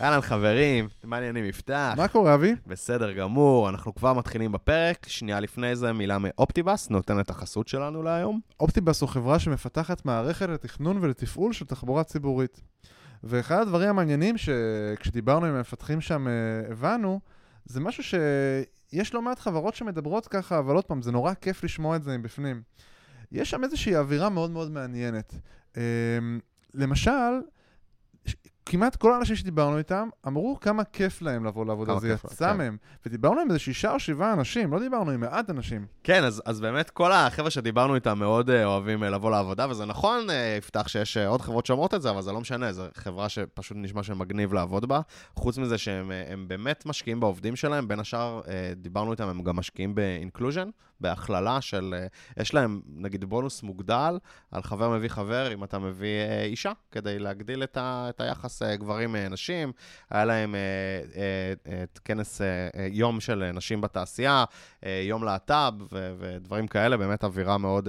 אהלן חברים, מה העניינים יפתח? מה קורה, אבי? בסדר גמור, אנחנו כבר מתחילים בפרק. שנייה לפני זה, מילה מאופטיבאס, נותן את החסות שלנו להיום. אופטיבאס הוא חברה שמפתחת מערכת לתכנון ולתפעול של תחבורה ציבורית. ואחד הדברים המעניינים שכשדיברנו עם המפתחים שם אה, הבנו, זה משהו שיש לא מעט חברות שמדברות ככה, אבל עוד פעם, זה נורא כיף לשמוע את זה מבפנים. יש שם איזושהי אווירה מאוד מאוד מעניינת. אה, למשל, כמעט כל האנשים שדיברנו איתם אמרו כמה כיף להם לבוא לעבודה, זה יצא כן. מהם. ודיברנו עם איזה שישה או שבעה אנשים, לא דיברנו עם מעט אנשים. כן, אז, אז באמת כל החבר'ה שדיברנו איתם מאוד אה, אוהבים אה, לבוא לעבודה, וזה נכון, אה, יפתח, שיש עוד חברות שאומרות את זה, אבל זה לא משנה, זו חברה שפשוט נשמע שמגניב לעבוד בה. חוץ מזה שהם הם באמת משקיעים בעובדים שלהם, בין השאר, דיברנו איתם, הם גם משקיעים באינקלוז'ן, בהכללה של, אה, יש להם נגיד בונוס מוגדל על חבר מביא חבר, אם אתה מביא אה, אישה, כדי להגדיל את, ה, את היחס אה, גברים-נשים. היה להם את כנס יום של נשים בתעשייה, יום להט"ב ודברים כאלה, באמת אווירה מאוד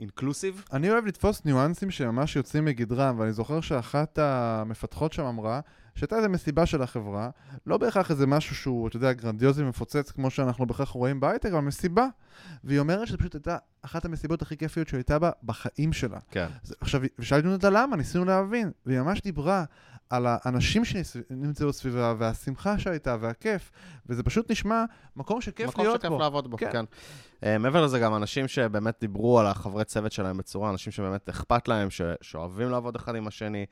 אינקלוסיב. אני אוהב לתפוס ניואנסים שממש יוצאים מגדרם, ואני זוכר שאחת המפתחות שם אמרה שהייתה איזו מסיבה של החברה, לא בהכרח איזה משהו שהוא, אתה יודע, גרנדיוזי ומפוצץ כמו שאנחנו בהכרח רואים בהייטק, אבל מסיבה. והיא אומרת שזו פשוט הייתה אחת המסיבות הכי כיפיות שהייתה בה בחיים שלה. כן. עכשיו, ושאלתי אותה למה, ניסינו להבין, והיא ממש דיברה על האנשים שנמצאו סביבה, והשמחה שהייתה, והכיף, וזה פשוט נשמע מקום שכיף מקום להיות שכיף בו. לעבוד בו, כן. כן. כן. מעבר לזה, גם אנשים שבאמת דיברו על החברי צוות שלהם בצורה, אנשים שבאמת אכפת להם, ש- שאוהבים לעבוד אחד עם השני.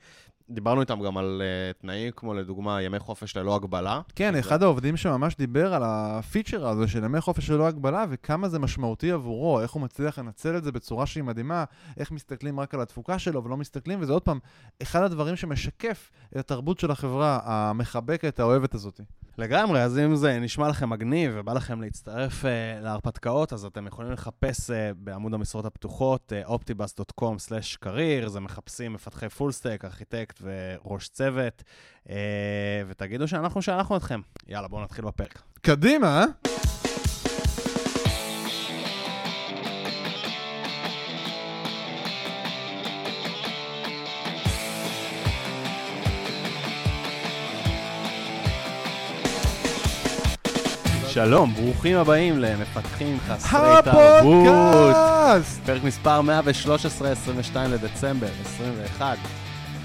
דיברנו איתם גם על אה, תנאים כמו לדוגמה ימי חופש ללא הגבלה. כן, שזה- אחד העובדים שממש דיבר על הפיצ'ר הזה של ימי חופש ללא הגבלה, וכמה זה משמעותי עבורו, איך הוא מצליח לנצל את זה בצורה שהיא מדהימה, איך מסתכלים רק על התפוקה שלו ולא מסתכלים, וזה עוד פעם, אחד הדברים שמשקף את התרבות של החברה המחבקת, האוהבת הזאת. לגמרי, אז אם זה נשמע לכם מגניב ובא לכם להצטרף אה, להרפתקאות, אז אתם יכולים לחפש אה, בעמוד המשרות הפתוחות, אה, optibus.com/career, זה מחפשים מפתחי full stack, ארכיטקט וראש צוות, uh, ותגידו שאנחנו שלחנו אתכם. יאללה, בואו נתחיל בפרק. קדימה, שלום, ברוכים הבאים למפתחים חסרי תרבות. הפודקאסט! פרק מספר 113, 22 לדצמבר 21.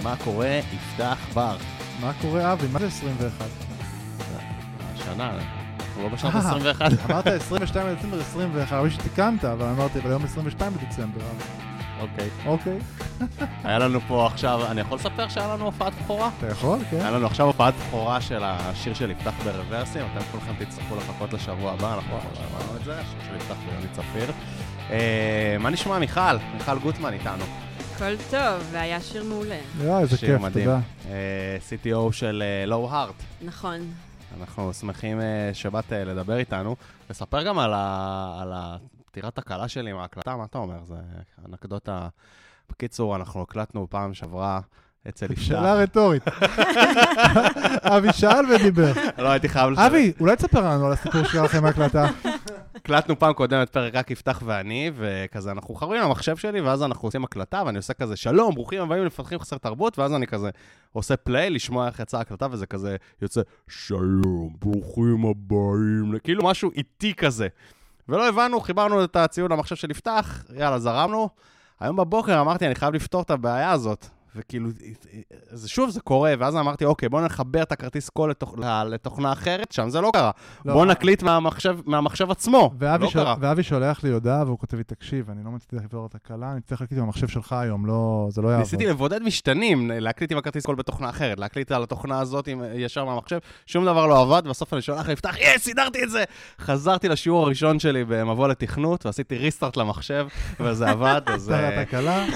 מה קורה? יפתח בר. מה קורה, אבי? מה זה 21? השנה, אנחנו לא בשנת אה. 21. אמרת 22 בדצמבר 21, אבל שתיקנת, אבל אמרתי, אבל היום 22 בדצמבר. אוקיי. אוקיי, היה לנו פה עכשיו, אני יכול לספר שהיה לנו הופעת בכורה? אתה יכול, כן? היה לנו עכשיו הופעת בכורה של השיר של יפתח ברוורסים, אתם כולכם תצטרכו לחכות לשבוע הבא, אנחנו כבר שמענו את זה, השיר של יפתח ויוני צפיר. אה, מה נשמע, מיכל? מיכל גוטמן איתנו. הכל טוב, והיה שיר מעולה. יואי, איזה שיר כיף, מדהים. תודה. אה, CTO של לואו הארט. נכון. אנחנו שמחים אה, שבאת אה, לדבר איתנו. לספר גם על ה- על הפטירת הקלה שלי עם ההקלטה, מה אתה אומר? זה אנקדוטה. בקיצור, אנחנו הקלטנו פעם שעברה אצל יפתח. שאלה רטורית. אבי שאל ודיבר. לא הייתי חייב לשאול. אבי, אולי תספר לנו על הסיפור שלכם מהקלטה. הקלטנו פעם קודמת פרק רק יפתח ואני, וכזה אנחנו חברים למחשב שלי, ואז אנחנו עושים הקלטה, ואני עושה כזה, שלום, ברוכים הבאים למפתחים חסר תרבות, ואז אני כזה עושה פליי, לשמוע איך יצאה ההקלטה, וזה כזה יוצא, שלום, ברוכים הבאים, כאילו משהו איטי כזה. ולא הבנו, חיברנו את הציון למחשב של יפתח, יאללה, זרמנו. היום בבוקר אמרתי, אני חייב לפתור את הבעיה הזאת. וכאילו, זה שוב, זה קורה, ואז אמרתי, אוקיי, בוא נחבר את הכרטיס קול לתוכ... לתוכנה אחרת, שם זה לא קרה. לא. בוא נקליט מהמחשב, מהמחשב עצמו. ואבי לא שול- קרה. ואבי שולח לי הודעה והוא כותב לי, תקשיב, אני לא מצליח לפתור את התקלה, אני צריך להקליט עם המחשב שלך היום, לא, זה לא יעבור. ניסיתי לבודד משתנים, להקליט עם הכרטיס קול בתוכנה אחרת, להקליט על התוכנה הזאת עם, ישר מהמחשב, שום דבר לא עבד, בסוף אני שולח ליפתח, yes, סידרתי את זה! חזרתי לשיעור הראשון שלי במבוא לתכנות, ועשיתי ריסטארט למחשב, וזה עבד, אז... אה.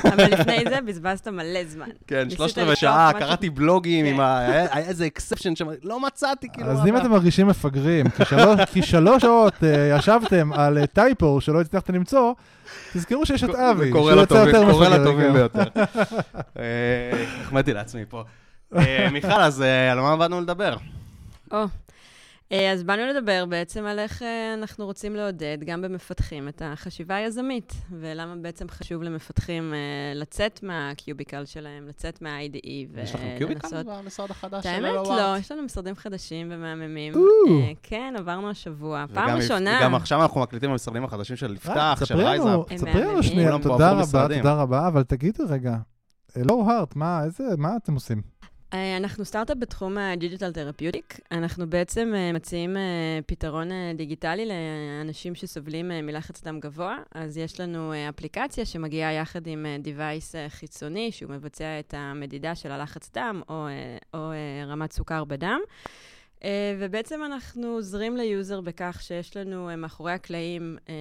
אבל לפני זה בזבזת מלא זמן. כן, ניסית שלושת רבעי שעה, קראתי בלוגים, כן. עם היה איזה אקספשן שם, לא מצאתי, כאילו... אז אם? אתם מרגישים מפגרים, כי שלוש- שעות אה, ישבתם על אה, טייפו שלא הצלחתם למצוא, תזכרו שיש את אבי, שהוא יוצא יותר מפגר. לטובים כן. ביותר. אה, החמאתי לעצמי פה. אה, מיכל, אז אה, על מה באנו לדבר? אה, אז באנו לדבר בעצם על איך אה, אנחנו רוצים לעודד, גם במפתחים, את החשיבה היזמית, ולמה בעצם חשוב למפתחים אה, לצאת מה cubicle שלהם, לצאת מה-IDE ולנסות... יש לכם cubicle במשרד החדש? של האמת אלו לא? יש לנו משרדים חדשים ומהממים. כן, עברנו השבוע. פעם ראשונה. וגם עכשיו אנחנו מקליטים במשרדים החדשים של יפתח, של רייזאפ. ספרי לנו. שנייה, תודה רבה. תודה רבה, אבל תגידו רגע, Hello Heart, מה, איזה, מה אתם עושים? אה, אנחנו סטארט-אפ בתחום ה digital therapeutics. אנחנו בעצם אה, מציעים אה, פתרון דיגיטלי לאנשים שסובלים מלחץ דם גבוה. אז יש לנו אפליקציה שמגיעה יחד עם device חיצוני, שהוא מבצע את המדידה של הלחץ דם או, או רמת סוכר בדם. אה, ובעצם אנחנו עוזרים ליוזר בכך שיש לנו אה, מאחורי הקלעים אה,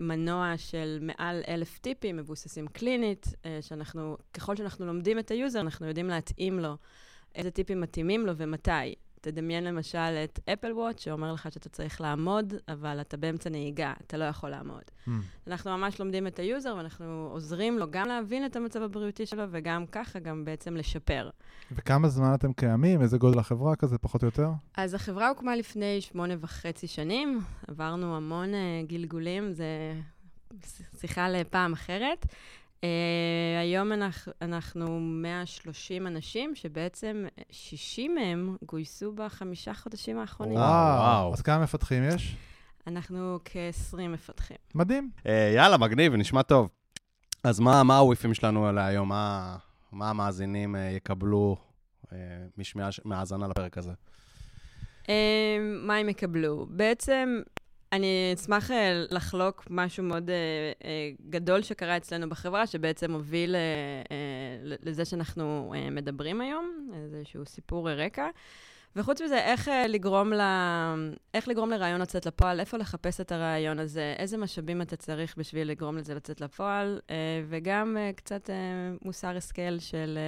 מנוע של מעל אלף טיפים מבוססים קלינית, שאנחנו, ככל שאנחנו לומדים את היוזר, אנחנו יודעים להתאים לו איזה טיפים מתאימים לו ומתי. תדמיין למשל את אפל ווטש, שאומר לך שאתה צריך לעמוד, אבל אתה באמצע נהיגה, אתה לא יכול לעמוד. אנחנו ממש לומדים את היוזר, ואנחנו עוזרים לו גם להבין את המצב הבריאותי שלו, וגם ככה גם בעצם לשפר. וכמה זמן אתם קיימים? איזה גודל החברה כזה, פחות או יותר? אז החברה הוקמה לפני שמונה וחצי שנים, עברנו המון uh, גלגולים, זה שיחה לפעם אחרת. Uh, היום אנחנו, אנחנו 130 אנשים, שבעצם 60 מהם גויסו בחמישה חודשים האחרונים. וואו. וואו. אז כמה מפתחים יש? אנחנו כ-20 מפתחים. מדהים. אה, יאללה, מגניב, נשמע טוב. אז מה מה הוויפים שלנו להיום? מה מה המאזינים אה, יקבלו משמיעה ש- מהאזנה לפרק הזה? Uh, מה הם יקבלו? בעצם, אני אשמח uh, לחלוק משהו מאוד uh, uh, גדול שקרה אצלנו בחברה, שבעצם הוביל לזה שאנחנו מדברים היום, איזשהו סיפור רקע. וחוץ מזה, איך, לגרום ל... איך לגרום לרעיון לצאת לפועל, איפה לחפש את הרעיון הזה, איזה משאבים אתה צריך בשביל לגרום לזה לצאת לפועל, וגם קצת מוסר השכל של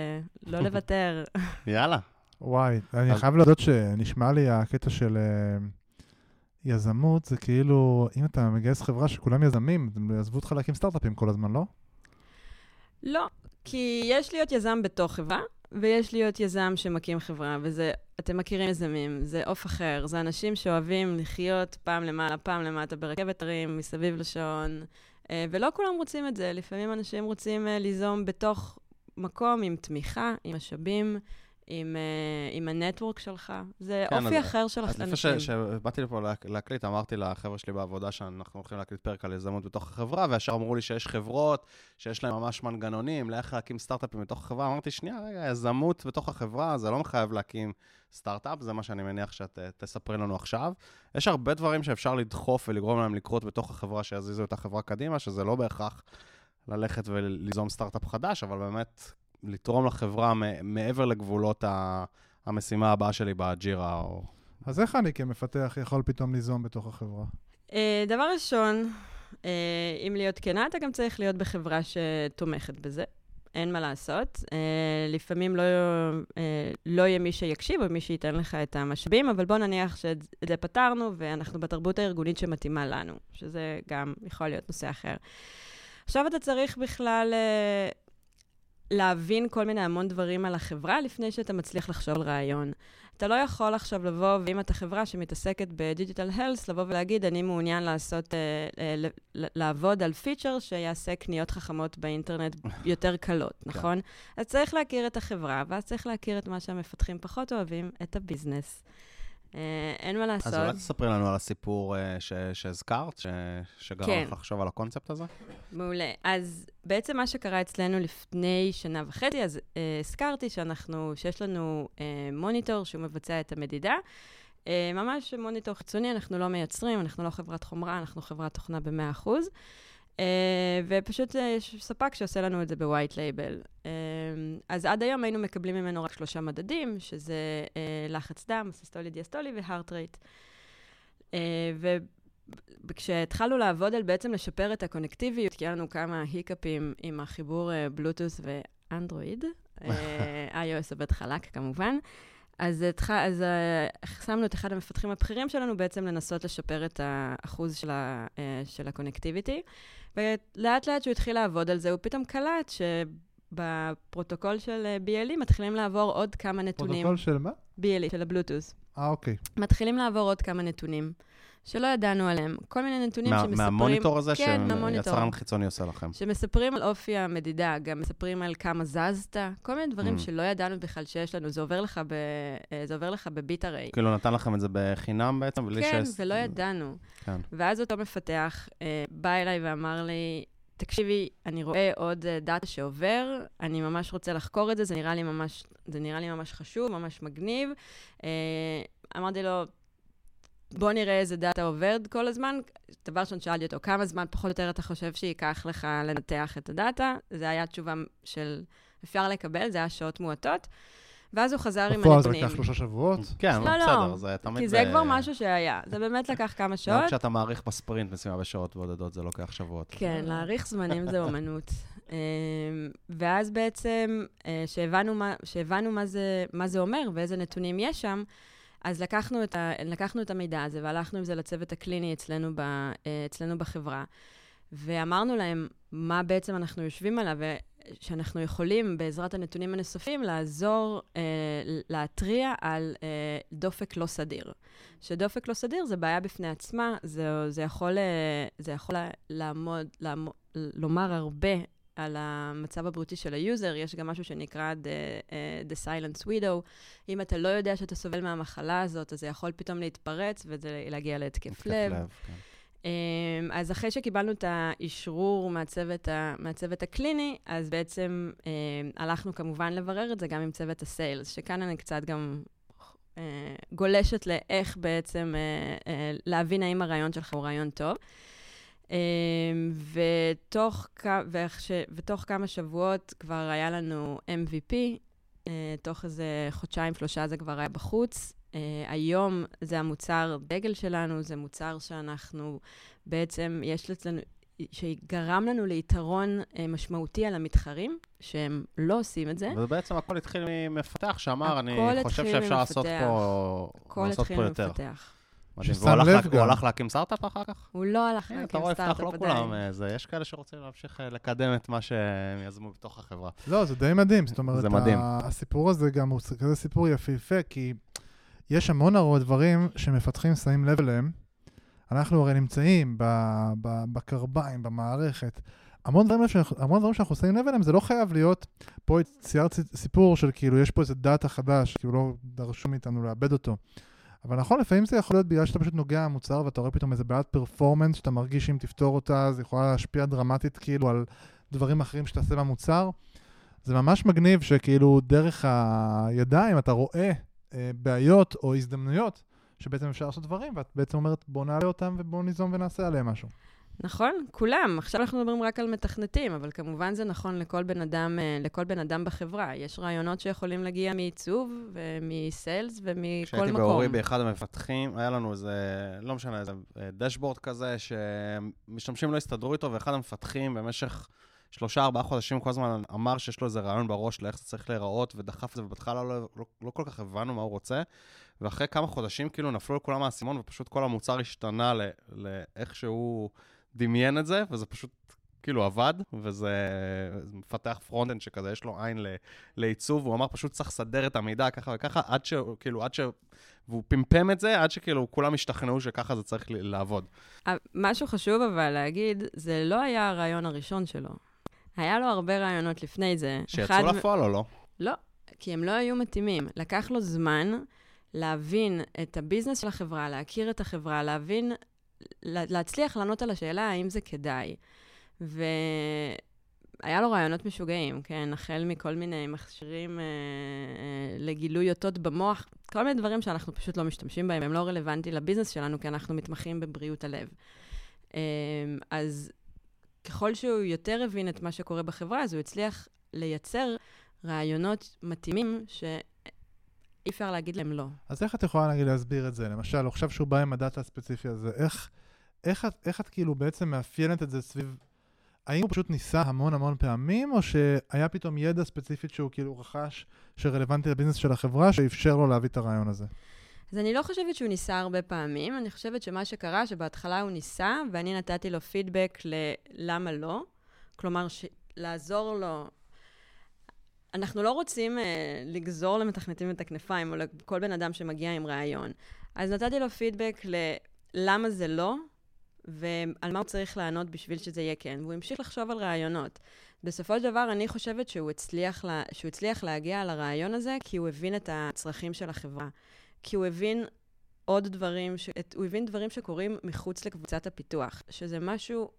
לא לוותר. יאללה. וואי, אני חייב להודות שנשמע לי הקטע של אה, יזמות, זה כאילו, אם אתה מגייס חברה שכולם יזמים, הם יעזבו אותך להקים סטארט-אפים כל הזמן, לא? לא, כי יש להיות יזם בתוך חברה, ויש להיות יזם שמקים חברה, וזה, אתם מכירים יזמים, זה עוף אחר, זה אנשים שאוהבים לחיות פעם למעלה, פעם למטה, ברכבת הרים, מסביב לשעון, אה, ולא כולם רוצים את זה, לפעמים אנשים רוצים אה, ליזום בתוך מקום עם תמיכה, עם משאבים. עם, uh, עם הנטוורק שלך, זה כן, אופי אז- אחר של אז לפני אנשים. ש- שבאתי לפה להק- להקליט, אמרתי לחבר'ה שלי בעבודה שאנחנו הולכים להקליט פרק על יזמות בתוך החברה, וישר אמרו לי שיש חברות שיש להן ממש מנגנונים לאיך להקים סטארט-אפים בתוך החברה. אמרתי, שנייה, רגע, יזמות בתוך החברה, זה לא מחייב להקים סטארט-אפ, זה מה שאני מניח שאת אה, תספרי לנו עכשיו. יש הרבה דברים שאפשר לדחוף ולגרום להם לקרות בתוך החברה, שיזיזו את החברה קדימה, שזה לא בהכרח ללכת וליזום סטארט-אפ חדש, אבל באמת לתרום לחברה מעבר לגבולות ה... המשימה הבאה שלי בג'ירה, או אז איך אני כמפתח יכול פתאום ליזום בתוך החברה? אה, דבר ראשון, אה, אם להיות כנה, אתה גם צריך להיות בחברה שתומכת בזה. אין מה לעשות. אה, לפעמים לא, אה, לא יהיה מי שיקשיב או מי שייתן לך את המשאבים, אבל בוא נניח שאת את זה פתרנו ואנחנו בתרבות הארגונית שמתאימה לנו, שזה גם יכול להיות נושא אחר. עכשיו אתה צריך בכלל אה, להבין כל מיני המון דברים על החברה לפני שאתה מצליח לחשוב על רעיון. אתה לא יכול עכשיו לבוא, ואם אתה חברה שמתעסקת בדיגיטל הלס, לבוא ולהגיד, אני מעוניין לעשות, אה, אה, לעבוד על פיצ'ר שיעשה קניות חכמות באינטרנט יותר קלות, נכון? אז צריך להכיר את החברה, ואז צריך להכיר את מה שהמפתחים פחות אוהבים, את הביזנס. אה, אין מה לעשות. אז אולי תספרי לנו על הסיפור אה, ש- שהזכרת, ש- שגרם כן. לך לחשוב על הקונספט הזה. מעולה. אז בעצם מה שקרה אצלנו לפני שנה וחצי, אז אה, הזכרתי שאנחנו, שיש לנו אה, מוניטור שהוא מבצע את המדידה. אה, ממש מוניטור חיצוני, אנחנו לא מייצרים, אנחנו לא חברת חומרה, אנחנו חברת תוכנה ב-100%. אה, ופשוט אה, יש ספק שעושה לנו את זה ב white label. אה, אז עד היום היינו מקבלים ממנו רק שלושה מדדים, שזה לחץ דם, סיסטולי, דיאסטולי ו heart rate. וכשהתחלנו לעבוד על בעצם לשפר את הקונקטיביות, כי היה לנו כמה היקאפים עם החיבור בלוטות' ואנדרואיד, iOS עובד חלק כמובן, אז, התח... אז אה, שמנו את אחד המפתחים הבכירים שלנו בעצם לנסות לשפר את האחוז של, ה... אה, של ה connectivity, ולאט לאט שהוא התחיל לעבוד על זה, הוא פתאום קלט בפרוטוקול של אה, BLE מתחילים לעבור עוד כמה נתונים. פרוטוקול של מה? BLE, של הבלוטות'. אה, אוקיי. מתחילים לעבור עוד כמה נתונים שלא ידענו עליהם. כל מיני נתונים מה- שמספרים... מהמוניטור הזה כן. שיצרן חיצוני עושה לכם. שמספרים על אופי המדידה, גם מספרים על כמה זזת, כל מיני דברים Mm. שלא ידענו בכלל שיש לנו. זה עובר לך, ב, זה עובר לך ב byte array. כאילו נתן לכם את זה בחינם בעצם, בלי כן, ש... ולא ידענו. כן. ואז אותו מפתח אה, בא אליי ואמר לי, תקשיבי, אני רואה עוד אה, דאטה שעובר, אני ממש רוצה לחקור את זה, זה נראה לי ממש, זה נראה לי ממש חשוב, ממש מגניב. אה, אמרתי לו, בוא נראה איזה דאטה עובר כל הזמן. דבר ראשון, שאלתי אותו, כמה זמן פחות או יותר אתה חושב שייקח לך לנתח את הדאטה? זו הייתה תשובה של אפשר לקבל, זה היה שעות מועטות. ואז הוא חזר עם בפועל זה הנתונים. לקח שלושה שבועות. כן, לא, לא, בסדר, זה תמיד... כי זה ב- כבר משהו שהיה. זה באמת לקח כמה גם שעות. כשאתה מעריך בספרינט משימה בשעות בודדות, זה לוקח שבועות. כן, להעריך זמנים זה אומנות. אמ, ואז בעצם, אה, שהבנו מה, שהבנו מה, זה, מה זה אומר ואיזה נתונים יש שם, אז לקחנו את, ה, לקחנו את המידע הזה והלכנו עם זה לצוות הקליני אצלנו, ב, אה, אצלנו בחברה, ואמרנו להם מה בעצם אנחנו יושבים עליו, שאנחנו יכולים, בעזרת הנתונים הנוספים, לעזור אה, להתריע על אה, דופק לא סדיר. שדופק לא סדיר זה בעיה בפני עצמה, זה, זה יכול, אה, זה יכול לעמוד, לעמוד, לומר הרבה על המצב הבריאותי של ה user. יש גם משהו שנקרא the, uh, the Silent Widow. אם אתה לא יודע שאתה סובל מהמחלה הזאת, אז זה יכול פתאום להתפרץ וזה להגיע להתקף התקף לב. לב, כן. Um, אז אחרי שקיבלנו את האשרור מהצוות, ה, מהצוות הקליני, אז בעצם um, הלכנו כמובן לברר את זה גם עם צוות הסיילס, שכאן אני קצת גם uh, גולשת לאיך בעצם uh, uh, להבין האם הרעיון שלך הוא רעיון טוב. Um, ותוך, ותוך כמה שבועות כבר היה לנו MVP, uh, תוך איזה חודשיים, שלושה זה כבר היה בחוץ. Uh, היום זה המוצר דגל שלנו, זה מוצר שאנחנו בעצם, יש אצלנו, שגרם לנו ליתרון uh, משמעותי על המתחרים, שהם לא עושים את זה. ובעצם הכל התחיל ממפתח שאמר, אני הכל חושב התחיל שאפשר לעשות ממפתח. פה הכל לעשות התחיל פה יותר. מפתח. מדהים. ששם לב לה- גם. הוא הלך להקים סטארט-אפ אחר כך? הוא לא הלך אתה להקים רואה, יפתח, סטארט-אפ לא עדיין. כולם אה, זה. יש כאלה שרוצים להמשיך אה, לקדם את מה שהם יזמו בתוך החברה. לא, זה די מדהים. זאת אומרת, זה מדהים. ה- הסיפור הזה גם הוא כזה סיפור יפהפה, כי יש המון הרבה דברים שמפתחים שמים לב אליהם. אנחנו הרי נמצאים בקרביים, במערכת. המון דברים, שאנחנו, המון דברים שאנחנו שמים לב אליהם, זה לא חייב להיות, פה ציירת סיפור של כאילו, יש פה איזה דאטה חדש, כאילו לא דרשו מאיתנו לאבד אותו. אבל נכון, לפעמים זה יכול להיות בגלל שאתה פשוט נוגע במוצר ואתה רואה פתאום איזה בעיית פרפורמנס שאתה מרגיש שאם תפתור אותה, זה יכולה להשפיע דרמטית כאילו על דברים אחרים שתעשה במוצר. זה ממש מגניב שכאילו דרך הידיים אתה רואה אה, בעיות או הזדמנויות שבעצם אפשר לעשות דברים, ואת בעצם אומרת בוא נעלה אותם ובוא ניזום ונעשה עליהם משהו. נכון, כולם. עכשיו אנחנו מדברים רק על מתכנתים, אבל כמובן זה נכון לכל בן אדם, אה, לכל בן אדם בחברה. יש רעיונות שיכולים להגיע מעיצוב ומסיילס ומכל כשהייתי מקום. באורי באחד המפתחים, היה לנו איזה, לא משנה, איזה אה, דשבורד כזה, שמשתמשים לא הסתדרו איתו, ואחד המפתחים במשך שלושה, ארבעה חודשים כל הזמן אמר שיש לו איזה רעיון בראש לאיך זה צריך להיראות, ודחף את זה, ובהתחלה לא, לא, לא כל כך הבנו מה הוא רוצה. ואחרי כמה חודשים כאילו נפלו לכולם האסימון, ופשוט כל המוצר השתנה לאיך שהוא דמיין את זה, וזה פשוט כאילו עבד, וזה זה מפתח front-end שכזה, יש לו עין ל- לעיצוב, הוא אמר פשוט צריך לסדר את המידע ככה וככה, עד ש... כאילו, עד ש... והוא פמפם את זה, עד שכאילו כולם השתכנעו שככה זה צריך לעבוד. אה, משהו חשוב אבל להגיד, זה לא היה הרעיון הראשון שלו. היה לו הרבה רעיונות לפני זה. שיצאו מ- לפועל או לא? לא, כי הם לא היו מתאימים. לקח לו זמן להבין את הביזנס של החברה, להכיר את החברה, להבין, לה- להצליח לענות על השאלה האם זה כדאי. והיה לו רעיונות משוגעים, כן? החל מכל מיני מכשירים אה, אה, לגילוי אותות במוח, כל מיני דברים שאנחנו פשוט לא משתמשים בהם, הם לא רלוונטיים לביזנס שלנו, כי אנחנו מתמחים בבריאות הלב. אה, אז ככל שהוא יותר הבין את מה שקורה בחברה, אז הוא הצליח לייצר רעיונות מתאימים שאי אפשר להגיד להם לא. אז איך את יכולה נגיד להסביר את זה? למשל, עכשיו שהוא בא עם הדאטה הספציפי הזה, איך, איך, את, איך את כאילו בעצם מאפיינת את זה סביב... האם הוא פשוט ניסה המון המון פעמים, או שהיה פתאום ידע ספציפית שהוא כאילו רכש, שרלוונטי לביזנס של החברה, שאפשר לו להביא את הרעיון הזה? אז אני לא חושבת שהוא ניסה הרבה פעמים, אני חושבת שמה שקרה, שבהתחלה הוא ניסה, ואני נתתי לו פידבק ללמה לא. כלומר, ש... לעזור לו... אנחנו לא רוצים uh, לגזור למתכנתים את הכנפיים, או לכל בן אדם שמגיע עם רעיון. אז נתתי לו פידבק ללמה זה לא, ועל מה הוא צריך לענות בשביל שזה יהיה כן, והוא המשיך לחשוב על רעיונות. בסופו של דבר, אני חושבת שהוא הצליח, לה, שהוא הצליח להגיע לרעיון הזה כי הוא הבין את הצרכים של החברה. כי הוא הבין עוד דברים, ש... הוא הבין דברים שקורים מחוץ לקבוצת הפיתוח, שזה משהו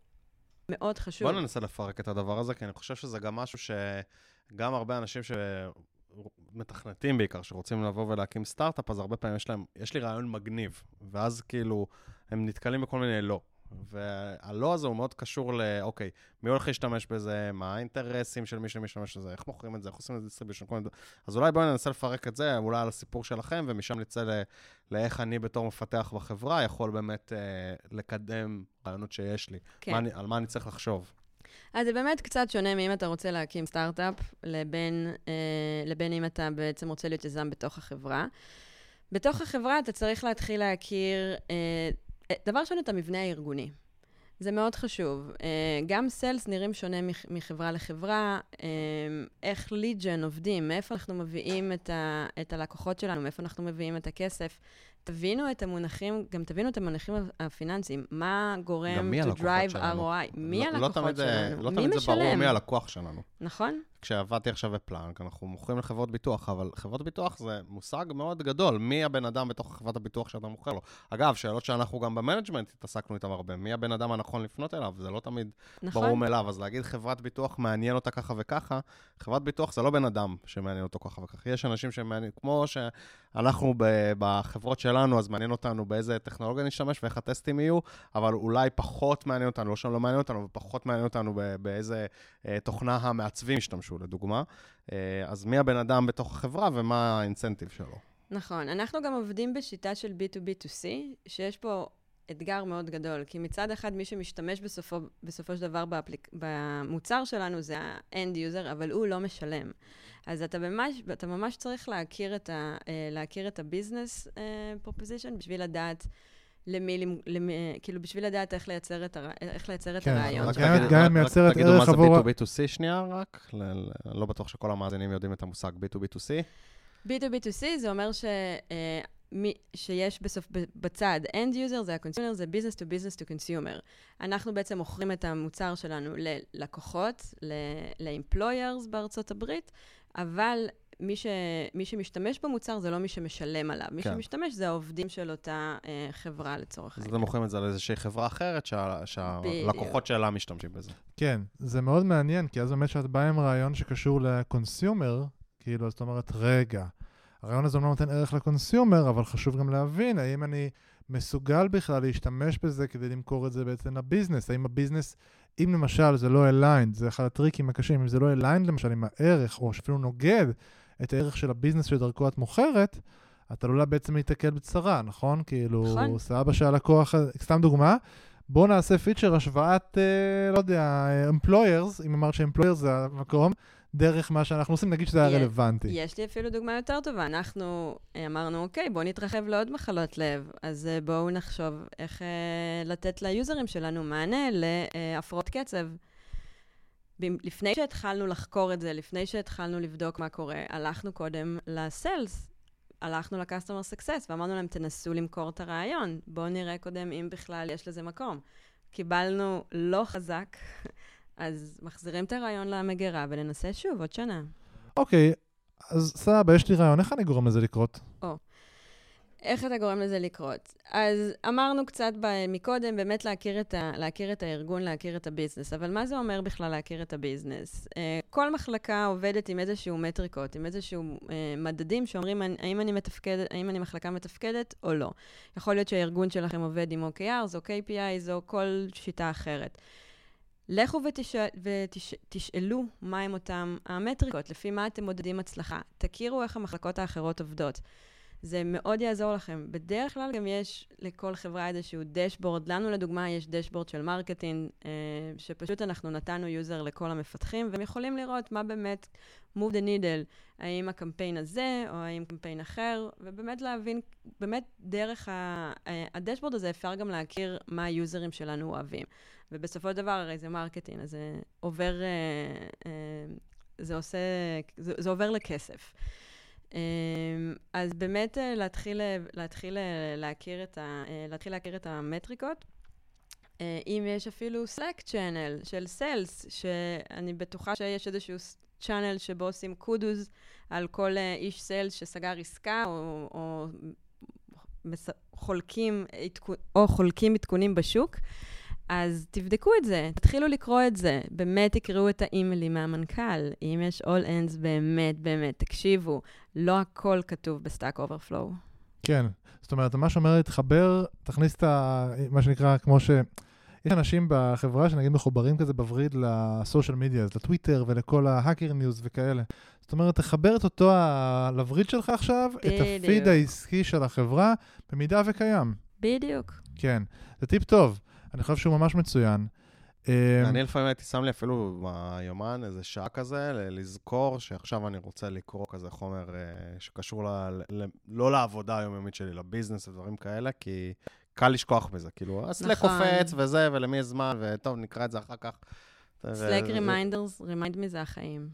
מאוד חשוב. בוא ננסה לפרק את הדבר הזה, כי אני חושב שזה גם משהו שגם הרבה אנשים שמתכנתים בעיקר, שרוצים לבוא ולהקים סטארט-אפ, אז הרבה פעמים יש להם, יש לי רעיון מגניב, ואז כאילו, הם נתקלים בכל מיני לא. והלא הזה הוא מאוד קשור ל, אוקיי, מי הולך להשתמש בזה, מה האינטרסים של מי שמשתמש בזה, איך מוכרים את זה, איך עושים את זה distribution, כל מיני דברים. אז אולי בואו ננסה לפרק את זה, אולי על הסיפור שלכם, ומשם נצא ל, לאיך אני בתור מפתח בחברה יכול באמת אה, לקדם רעיונות שיש לי. כן. מה אני, על מה אני צריך לחשוב. אז זה באמת קצת שונה מאם אתה רוצה להקים סטארט-אפ, לבין, אה, לבין אם אתה בעצם רוצה להיות יזם בתוך החברה. בתוך החברה אתה צריך להתחיל להכיר אה, דבר ראשון, את המבנה הארגוני. זה מאוד חשוב. אה, גם סיילס נראים שונה מחברה לחברה, אה, איך ליג'ן עובדים, מאיפה אנחנו מביאים את, ה, את הלקוחות שלנו, מאיפה אנחנו מביאים את הכסף. תבינו את המונחים, גם תבינו את המונחים הפיננסיים. מה גורם to drive ROI? מי לא, לא הלקוחות לא שלנו? לא מי תמיד זה ברור מי הלקוח שלנו. נכון. כשעבדתי עכשיו ב Planck, אנחנו מוכרים לחברות ביטוח, אבל חברות ביטוח זה מושג מאוד גדול. מי הבן אדם בתוך חברת הביטוח שאתה מוכר לו? אגב, שאלות שאנחנו גם ב management התעסקנו איתן הרבה. מי הבן אדם הנכון לפנות אליו? זה לא תמיד נכון. ברור מאליו. אז להגיד חברת ביטוח מעניין אותה ככה וככה, חברת ביטוח זה לא בן אדם שמעניין אותו ככה וככה. יש אנשים שמעניין, כמו שאנחנו בחברות שלנו, אז מעניין אותנו באיזה טכנולוגיה נשתמש ואיך הטסטים יהיו, אבל אולי פחות מעניין אותנו, לא שלא מעניין אותנו, ופחות מעניין אותנו באיזה אה, תוכנה המעצבים ישתמשו. משהו, לדוגמה. אה, אז מי הבן אדם בתוך החברה ומה האינסנטיב שלו? נכון. אנחנו גם עובדים בשיטה של B2B2C, שיש פה אתגר מאוד גדול, כי מצד אחד מי שמשתמש בסופו, בסופו של דבר באפליק, במוצר שלנו זה ה-end user, אבל הוא לא משלם. אז אתה ממש, אתה ממש צריך להכיר את, ה, אה, להכיר את ה-business אה, proposition בשביל לדעת למי, למי, כאילו בשביל לדעת איך לייצר את, הר... איך לייצר את כן, הרעיון. רק גם אם מייצרת ערך עבור... תגידו מה זה B2B2C שנייה רק, אני לא בטוח שכל המאזינים יודעים את המושג B2B2C. B2B2C זה אומר ש... אה, מי, שיש בסוף, בצד, end user זה ה-consumer, זה business to business to consumer. אנחנו בעצם מוכרים את המוצר שלנו ללקוחות, ל-employers בארצות הברית, אבל מי, ש, מי שמשתמש במוצר זה לא מי שמשלם עליו. כן. מי שמשתמש זה העובדים של אותה אה, חברה לצורך העניין. אז אתם מוכרים את זה לאיזושהי חברה אחרת שה, שהלקוחות שלה משתמשים בזה. כן, זה מאוד מעניין, כי אז באמת שאת באה עם רעיון שקשור לקונסיומר, כאילו, זאת אומרת, רגע, הרעיון הזה לא נותן ערך לקונסיומר, אבל חשוב גם להבין האם אני מסוגל בכלל להשתמש בזה כדי למכור את זה בעצם לביזנס. האם הביזנס, אם למשל זה לא aligned, זה אחד הטריקים הקשים, אם זה לא aligned למשל עם הערך, או שאפילו נוגד את הערך של ה business שדרכו את מוכרת, את עלולה בעצם להתקל בצרה, נכון? כאילו, נכון. סבבה של הלקוח, סתם דוגמה, בואו נעשה פיצ'ר השוואת, אה, לא יודע, employers, אם אמרת ש-employers זה המקום, דרך מה שאנחנו עושים, נגיד שזה היה רלוונטי. יש לי אפילו דוגמה יותר טובה. אנחנו אה, אמרנו, אוקיי, בואו נתרחב לעוד מחלות לב, אז אה, בואו נחשוב איך אה, לתת ליוזרים שלנו מענה להפרעות קצב. לפני שהתחלנו לחקור את זה, לפני שהתחלנו לבדוק מה קורה, הלכנו קודם לסיילס, הלכנו ל-customer success ואמרנו להם, תנסו למכור את הרעיון, בואו נראה קודם אם בכלל יש לזה מקום. קיבלנו לא חזק, אז מחזירים את הרעיון למגירה וננסה שוב עוד שנה. אוקיי, okay, אז סבבה, יש לי רעיון, איך אני גורם לזה לקרות? או. Oh. איך אתה גורם לזה לקרות? אז אמרנו קצת מקודם, באמת להכיר את, ה- להכיר את הארגון, להכיר את הביזנס, אבל מה זה אומר בכלל להכיר את הביזנס? Uh, כל מחלקה עובדת עם איזשהו מטריקות, עם איזשהו uh, מדדים שאומרים האם אני, מתפקד, האם אני מחלקה מתפקדת או לא. יכול להיות שהארגון שלכם עובד עם OKRs או KPIs או כל שיטה אחרת. לכו ותשאלו ותש, ותשאלו מהם אותם המטריקות, לפי מה אתם מודדים הצלחה. תכירו איך המחלקות האחרות עובדות. זה מאוד יעזור לכם. בדרך כלל גם יש לכל חברה איזשהו dashboard. לנו לדוגמה יש dashboard של marketing, אה, שפשוט אנחנו נתנו user לכל המפתחים, והם יכולים לראות מה באמת move the needle, האם הקמפיין הזה או האם קמפיין אחר, ובאמת להבין, באמת דרך ה... אה, ה dashboard הזה אפשר גם להכיר מה היוזרים שלנו אוהבים. ובסופו של דבר הרי זה marketing, אז זה עובר... אה, זה עושה, זה, זה עובר לכסף. אמ, אז באמת אה, להתחיל, אה, להתחיל אה, להכיר את, ה, להתחיל להכיר את המטריקות. אם יש אפילו Slack channel של סיילס, שאני בטוחה שיש איזשהו channel שבו עושים קודוז על כל איש סיילס שסגר עסקה, או, או חולקים, או חולקים עדכונים בשוק, אז תבדקו את זה, תתחילו לקרוא את זה. באמת תקראו את האימיילים מהמנכ"ל. אם יש all hands, באמת, באמת, תקשיבו, לא הכל כתוב ב Stack Overflow. כן, זאת אומרת, מה שאומר להתחבר, תכניס את ה... מה שנקרא, כמו ש... יש אנשים בחברה שנגיד מחוברים כזה בווריד ל social media, לטוויטר ולכל ה Hacker News וכאלה. זאת אומרת, תחבר את אותו לווריד שלך עכשיו, בדיוק. את הפיד העסקי של החברה, במידה וקיים. בדיוק. כן, זה טיפ טוב. אני חושב שהוא ממש מצוין. אה, אני לפעמים הייתי שם לי אפילו ביומן איזה שעה כזה, לזכור שעכשיו אני רוצה לקרוא כזה חומר אה, שקשור ל, ל, לא לעבודה היומיומית שלי, ל business ודברים כאלה, כי קל לשכוח מזה. כאילו, ה Slack נכון. קופץ וזה, ולמי יש זמן, וטוב, נקרא את זה אחר כך. Slack reminders, remind me זה החיים.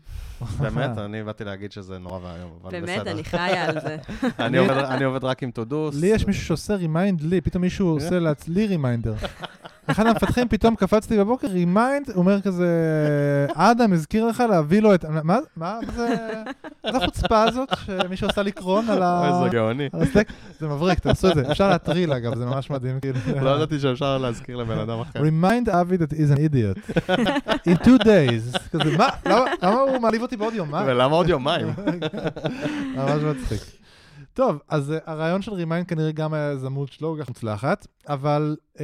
באמת, אני באתי להגיד שזה נורא ואיום, אבל בסדר. באמת, אני חיה על זה. אני עובד רק עם to-dos. לי יש מישהו שעושה remind לי, פתאום מישהו עושה לי reminder. אחד המפתחים, פתאום קפצתי בבוקר, remind, הוא אומר כזה, אדם הזכיר לך להביא לו את... מה מה זה? מה זה החוצפה הזאת שמישהו עשה לי cron על ה... איזה גאוני. זה מבריק, תעשו את זה. אפשר להטריל, אגב, זה ממש מדהים. כאילו. לא ידעתי שאפשר להזכיר לבן אדם אחר. remind אבי that he's an idiot. in two days. כזה, מה? למה הוא מעליב אותי בעוד יומיים? ולמה עוד יומיים? ממש מצחיק. טוב, אז uh, הרעיון של remind כנראה גם היה יזמות שלא כל כך מוצלחת, אבל uh,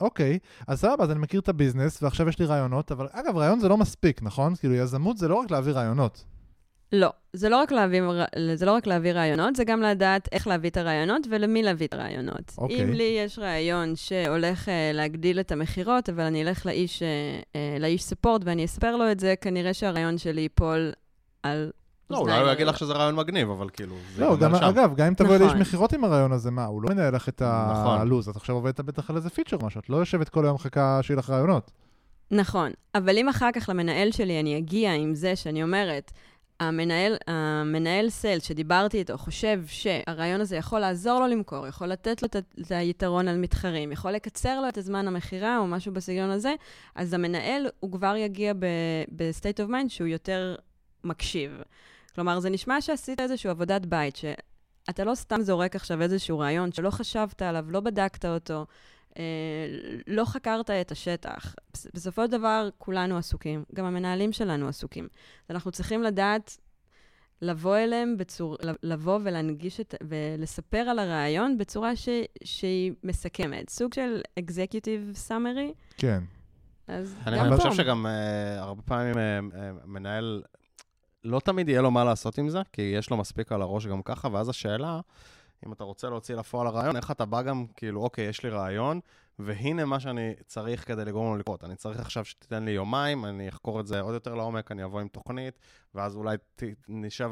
אוקיי, אז סבבה, אז אני מכיר את ה business, ועכשיו יש לי רעיונות, אבל אגב, רעיון זה לא מספיק, נכון? כאילו, יזמות זה לא רק להביא רעיונות. לא, זה לא, רק להביא, זה לא רק להביא רעיונות, זה גם לדעת איך להביא את הרעיונות ולמי להביא את הרעיונות. אוקיי. אם לי יש רעיון שהולך uh, להגדיל את המכירות, אבל אני אלך לאיש, uh, לאיש support ואני אספר לו את זה, כנראה שהרעיון שלי ייפול על לא, אולי הוא יגיד לך שזה רעיון מגניב, אבל כאילו, לא, גם, אגב, גם אם תבואי לאיש נכון. מכירות עם הרעיון הזה, מה, הוא לא מנהל לך את נכון. הלו"ז, את עכשיו עובדת בטח על איזה פיצ'ר משהו, את לא יושבת כל היום מחכה שיהיה לך רעיונות. נכון, אבל אם אחר כך למנהל שלי אני אגיע עם זה שאני אומרת, המנהל, המנהל סל שדיברתי איתו חושב שהרעיון הזה יכול לעזור לו למכור, יכול לתת לו את היתרון על מתחרים, יכול לקצר לו את הזמן המכירה או משהו בסגנון הזה, אז המנהל, הוא כבר יגיע ב-state of mind שהוא יותר מקשיב. כלומר, זה נשמע שעשית איזושהי עבודת בית, שאתה לא סתם זורק עכשיו איזשהו רעיון שלא חשבת עליו, לא בדקת אותו, אה, לא חקרת את השטח. בסופו של דבר, כולנו עסוקים, גם המנהלים שלנו עסוקים. אנחנו צריכים לדעת לבוא אליהם בצור... לבוא ולהנגיש את... ולספר על הרעיון בצורה ש... שהיא מסכמת. סוג של executive summary. כן. אז אני חושב שגם uh, הרבה פעמים uh, uh, מנהל לא תמיד יהיה לו מה לעשות עם זה, כי יש לו מספיק על הראש גם ככה, ואז השאלה, אם אתה רוצה להוציא לפועל הרעיון, איך אתה בא גם, כאילו, אוקיי, יש לי רעיון, והנה מה שאני צריך כדי לגרום לו לקרות. אני צריך עכשיו שתיתן לי יומיים, אני אחקור את זה עוד יותר לעומק, אני אבוא עם תוכנית, ואז אולי ת, נשב,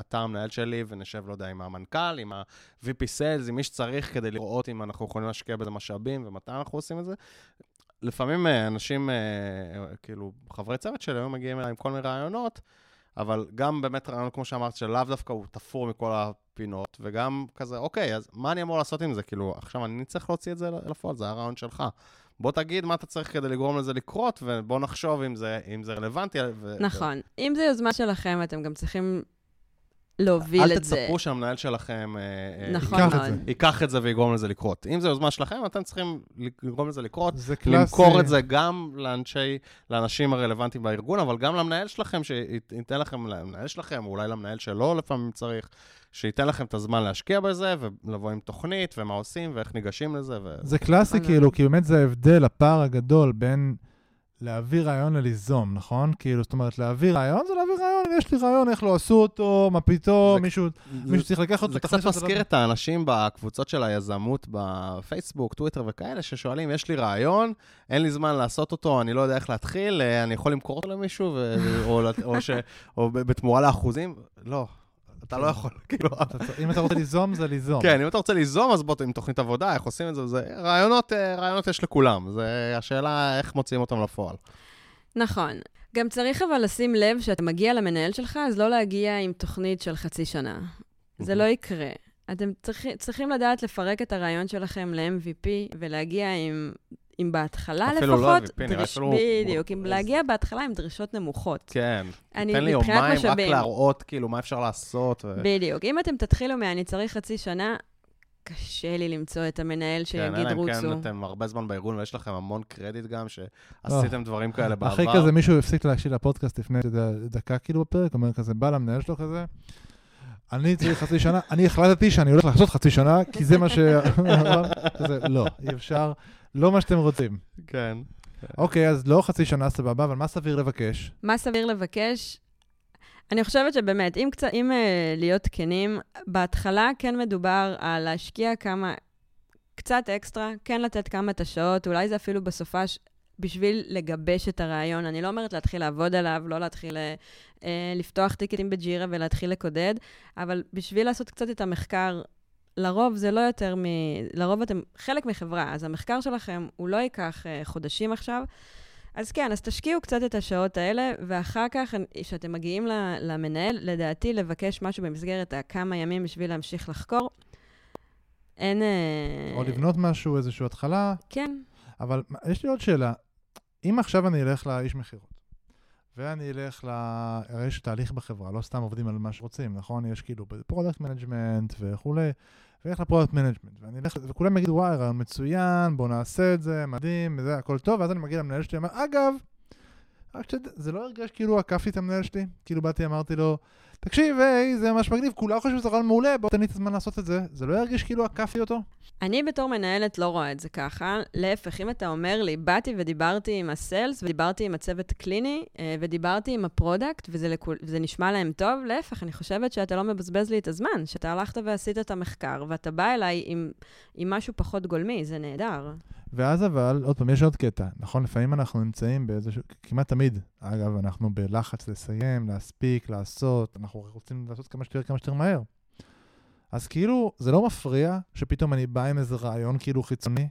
אתה המנהל שלי, ונשב, לא יודע, עם המנכ"ל, עם ה-VP Sales, עם מי שצריך, כדי לראות אם אנחנו יכולים להשקיע בזה משאבים, ומתי אנחנו עושים את זה. לפעמים אה, אנשים, אה, כאילו, חברי צוות שלי היו מגיעים אליי עם כל מיני רעיונות, אבל גם באמת רעיון, כמו שאמרת, שלאו דווקא הוא תפור מכל הפינות, וגם כזה, אוקיי, אז מה אני אמור לעשות עם זה? כאילו, עכשיו אני צריך להוציא את זה לפועל, זה הרעיון שלך. בוא תגיד מה אתה צריך כדי לגרום לזה לקרות, ובוא נחשוב אם זה, אם זה רלוונטי. ו... נכון. אם זו יוזמה שלכם, אתם גם צריכים להוביל את זה. אל תצפו שהמנהל שלכם אה, נכון, ייקח, את זה. ייקח את זה ויגרום לזה לקרות. אם זו יוזמה שלכם, אתם צריכים לגרום לזה לקרות. זה קלאסי. למכור את זה גם לאנשי, לאנשים הרלוונטיים בארגון, אבל גם למנהל שלכם, שייתן לכם, למנהל שלכם, או אולי למנהל שלו לפעמים צריך, שייתן לכם את הזמן להשקיע בזה, ולבוא עם תוכנית, ומה עושים, ואיך ניגשים לזה. ו... זה קלאסי, כאילו, כי באמת זה ההבדל, הפער הגדול בין... להביא רעיון לליזום, נכון? כאילו, זאת אומרת, להביא רעיון זה להביא רעיון, יש לי רעיון, איך לא עשו אותו, מה פתאום, מישהו, זה, מישהו צריך לקחת אותו. זה קצת מזכיר את האנשים בקבוצות של היזמות בפייסבוק, טוויטר וכאלה, ששואלים, יש לי רעיון, אין לי זמן לעשות אותו, אני לא יודע איך להתחיל, אה, אני יכול למכור אותו למישהו, ו- או, או, ש- או בתמורה לאחוזים? לא. אתה לא יכול, כאילו... אם אתה רוצה ליזום, זה ליזום. כן, אם אתה רוצה ליזום, אז בוא, עם תוכנית עבודה, איך עושים את זה, זה רעיונות, אה, רעיונות יש לכולם. זה השאלה איך מוציאים אותם לפועל. נכון. גם צריך אבל לשים לב שאתה מגיע למנהל שלך, אז לא להגיע עם תוכנית של חצי שנה. זה לא יקרה. אתם צריכים, צריכים לדעת לפרק את הרעיון שלכם ל-MVP ולהגיע עם, עם בהתחלה אפילו לפחות... לא MVP, נראה דריש- אפילו- בדיוק, איזה- להגיע בהתחלה עם דרישות נמוכות. כן. אני- תן לי יומיים רק. להראות כאילו מה אפשר לעשות. ו- בדיוק. אם אתם תתחילו מ"אני צריך חצי שנה", קשה לי למצוא את המנהל כן, שיגיד אלא אם רוצו. כן אתם הרבה זמן בארגון ויש לכם המון קרדיט גם, שעשיתם דברים כאלה בעבר. אחרי כזה מישהו הפסיק להקשיב לפודקאסט לפני, דקה כאילו בפרק, אומר כזה, בא למנהל שלו כזה, אני צריך חצי שנה, אני החלטתי שאני הולך לעשות חצי שנה, כי זה מה ש... לא, אי אפשר, לא מה שאתם רוצים. כן. אוקיי, אז לא חצי שנה סבבה, אבל מה סביר לבקש? מה סביר לבקש? אני חושבת שבאמת, אם, קצת, אם uh, להיות כנים, בהתחלה כן מדובר על להשקיע כמה, קצת אקסטרה, כן לתת כמה את השעות, אולי זה אפילו בסופש, בשביל לגבש את הרעיון. אני לא אומרת להתחיל לעבוד עליו, לא להתחיל uh, לפתוח טיקטים בג'ירה ולהתחיל לקודד, אבל בשביל לעשות קצת את המחקר, לרוב זה לא יותר מ... לרוב אתם חלק מחברה, אז המחקר שלכם הוא לא ייקח uh, חודשים עכשיו. אז כן, אז תשקיעו קצת את השעות האלה, ואחר כך, כשאתם מגיעים למנהל, לדעתי לבקש משהו במסגרת הכמה ימים בשביל להמשיך לחקור. אין... אה, או לבנות משהו, איזושהי התחלה, כן. אבל יש לי עוד שאלה. אם עכשיו אני אלך לאיש מכירות, ואני אלך ל... הרי יש תהליך בחברה, לא סתם עובדים על מה שרוצים, נכון? יש כאילו product management וכולי, ואלך ל product management, ואני אלך, וכולם יגידו, וואי, רעיון מצוין, בוא נעשה את זה, מדהים, וזה, הכל טוב, ואז אני מגיע למנהל שלי, אומר, אגב, רק שתדע, זה לא הרגש כאילו עקפתי את המנהל שלי? כאילו באתי, אמרתי לו, תקשיב, היי, זה ממש מגניב, כולם חושבים שזה רעיון מעולה, בוא תן לי את הזמן לעשות את זה. זה לא ירגיש כאילו עקפתי אותו? אני בתור מנהלת לא רואה את זה ככה. להפך, אם אתה אומר לי, באתי ודיברתי עם ה sales, ודיברתי עם הצוות הקליני, אה, ודיברתי עם ה product, וזה, לכול, וזה נשמע להם טוב, להפך, אני חושבת שאתה לא מבזבז לי את הזמן, שאתה הלכת ועשית את המחקר, ואתה בא אליי עם, עם משהו פחות גולמי, זה נהדר. ואז אבל, עוד פעם, יש עוד קטע, נכון? לפעמים אנחנו נמצאים באיזשהו, כמעט תמיד, אגב, אנחנו בלחץ לסיים, להספיק, לעשות, אנחנו רוצים לעשות כמה שיותר, כמה שיותר מהר. אז כאילו, זה לא מפריע שפתאום אני בא עם איזה רעיון כאילו חיצוני,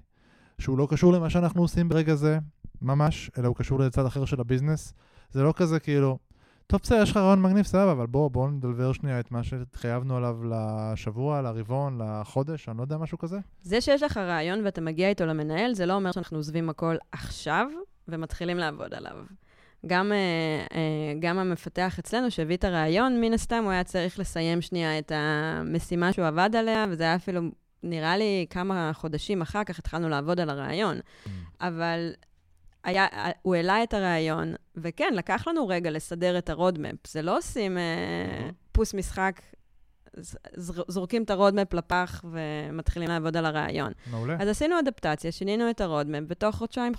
שהוא לא קשור למה שאנחנו עושים ברגע זה, ממש, אלא הוא קשור לצד אחר של הביזנס. זה לא כזה כאילו, טוב, בסדר, יש לך רעיון מגניב, סבבה, אבל בוא, בוא נדלבר שנייה את מה שהתחייבנו עליו לשבוע, לרבעון, לחודש, אני לא יודע, משהו כזה. זה שיש לך רעיון ואתה מגיע איתו למנהל, זה לא אומר שאנחנו עוזבים הכל עכשיו ומתחילים לעבוד עליו. גם, אה, אה, גם המפתח אצלנו שהביא את הרעיון, מן הסתם הוא היה צריך לסיים שנייה את המשימה שהוא עבד עליה, וזה היה אפילו, נראה לי, כמה חודשים אחר כך התחלנו לעבוד על הרעיון. אבל היה, הוא העלה את הרעיון, וכן, לקח לנו רגע לסדר את הרודמפ. זה לא עושים אה, פוס משחק, ז- זר- זורקים את ה roadmap לפח ומתחילים לעבוד על הרעיון. מעולה. אז עשינו אדפטציה, שינינו את ה roadmap, ותוך חודשיים,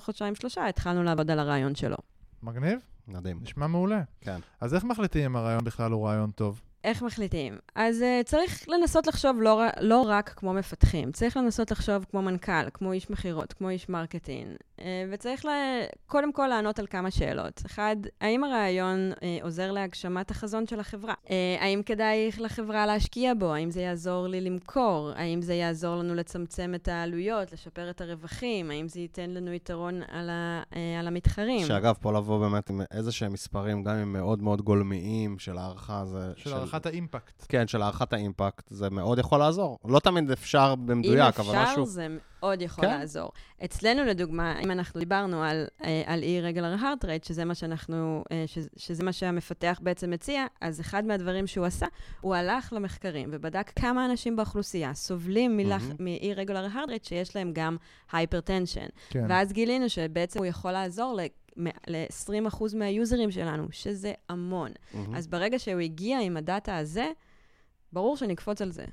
חודשיים שלושה התחלנו לעבוד על הרעיון שלו. מגניב? מדהים. נשמע מעולה. כן. אז איך מחליטים אם הרעיון בכלל הוא רעיון טוב? איך מחליטים? אז uh, צריך לנסות לחשוב לא, לא רק כמו מפתחים, צריך לנסות לחשוב כמו מנכ"ל, כמו איש מכירות, כמו איש marketing, uh, וצריך לה, קודם כל לענות על כמה שאלות. אחד, האם הרעיון uh, עוזר להגשמת החזון של החברה? Uh, האם כדאי לחברה להשקיע בו? האם זה יעזור לי למכור? האם זה יעזור לנו לצמצם את העלויות, לשפר את הרווחים? האם זה ייתן לנו יתרון על, ה, uh, על המתחרים? שאגב, פה לבוא באמת עם איזה שהם מספרים, גם אם מאוד מאוד גולמיים של הערכה, זה... של הערכת האימפקט. כן, של הערכת האימפקט, זה מאוד יכול לעזור. לא תמיד אפשר במדויק, אם אבל אפשר, משהו... זה מאוד יכול כן. לעזור. אצלנו, לדוגמה, אם אנחנו דיברנו על, אה, על Heart Rate, שזה מה שאנחנו, אה, שזה מה שהמפתח בעצם מציע, אז אחד מהדברים שהוא עשה, הוא הלך למחקרים ובדק כמה אנשים באוכלוסייה סובלים מלח, מהמם. מ-E-Regular Heart Rate שיש להם גם Hypertension. כן. ואז גילינו שבעצם הוא יכול לעזור ל... ל-20% מהיוזרים שלנו, שזה המון. מהמם. אז ברגע שהוא הגיע עם הדאטה הזה, ברור שנקפוץ על זה.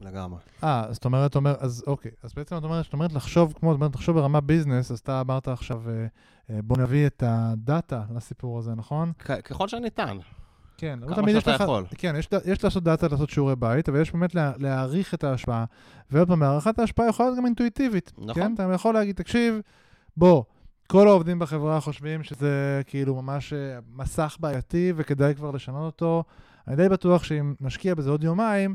לגמרי. אה, אז זאת אומרת, אומר, אז אוקיי. אז בעצם את אומרת, זאת אומרת לחשוב כמו, זאת אומרת, לחשוב ברמה ביזנס, אז אתה אמרת עכשיו, אה, אה, בוא נביא את הדאטה לסיפור הזה, נכון? כ- ככל שניתן. כן. כמה שאתה לך- יכול. כן, יש, יש לעשות דאטה, לעשות שיעורי בית, אבל יש באמת לה, להעריך את ההשפעה. ועוד פעם, הערכת ההשפעה יכולה להיות גם אינטואיטיבית. נכון. כן? אתה יכול להגיד, תקשיב, בוא, כל העובדים בחברה חושבים שזה כאילו ממש אה, מסך בעייתי וכדאי כבר לשנות אותו. אני די בטוח שאם נשקיע בזה עוד יומיים,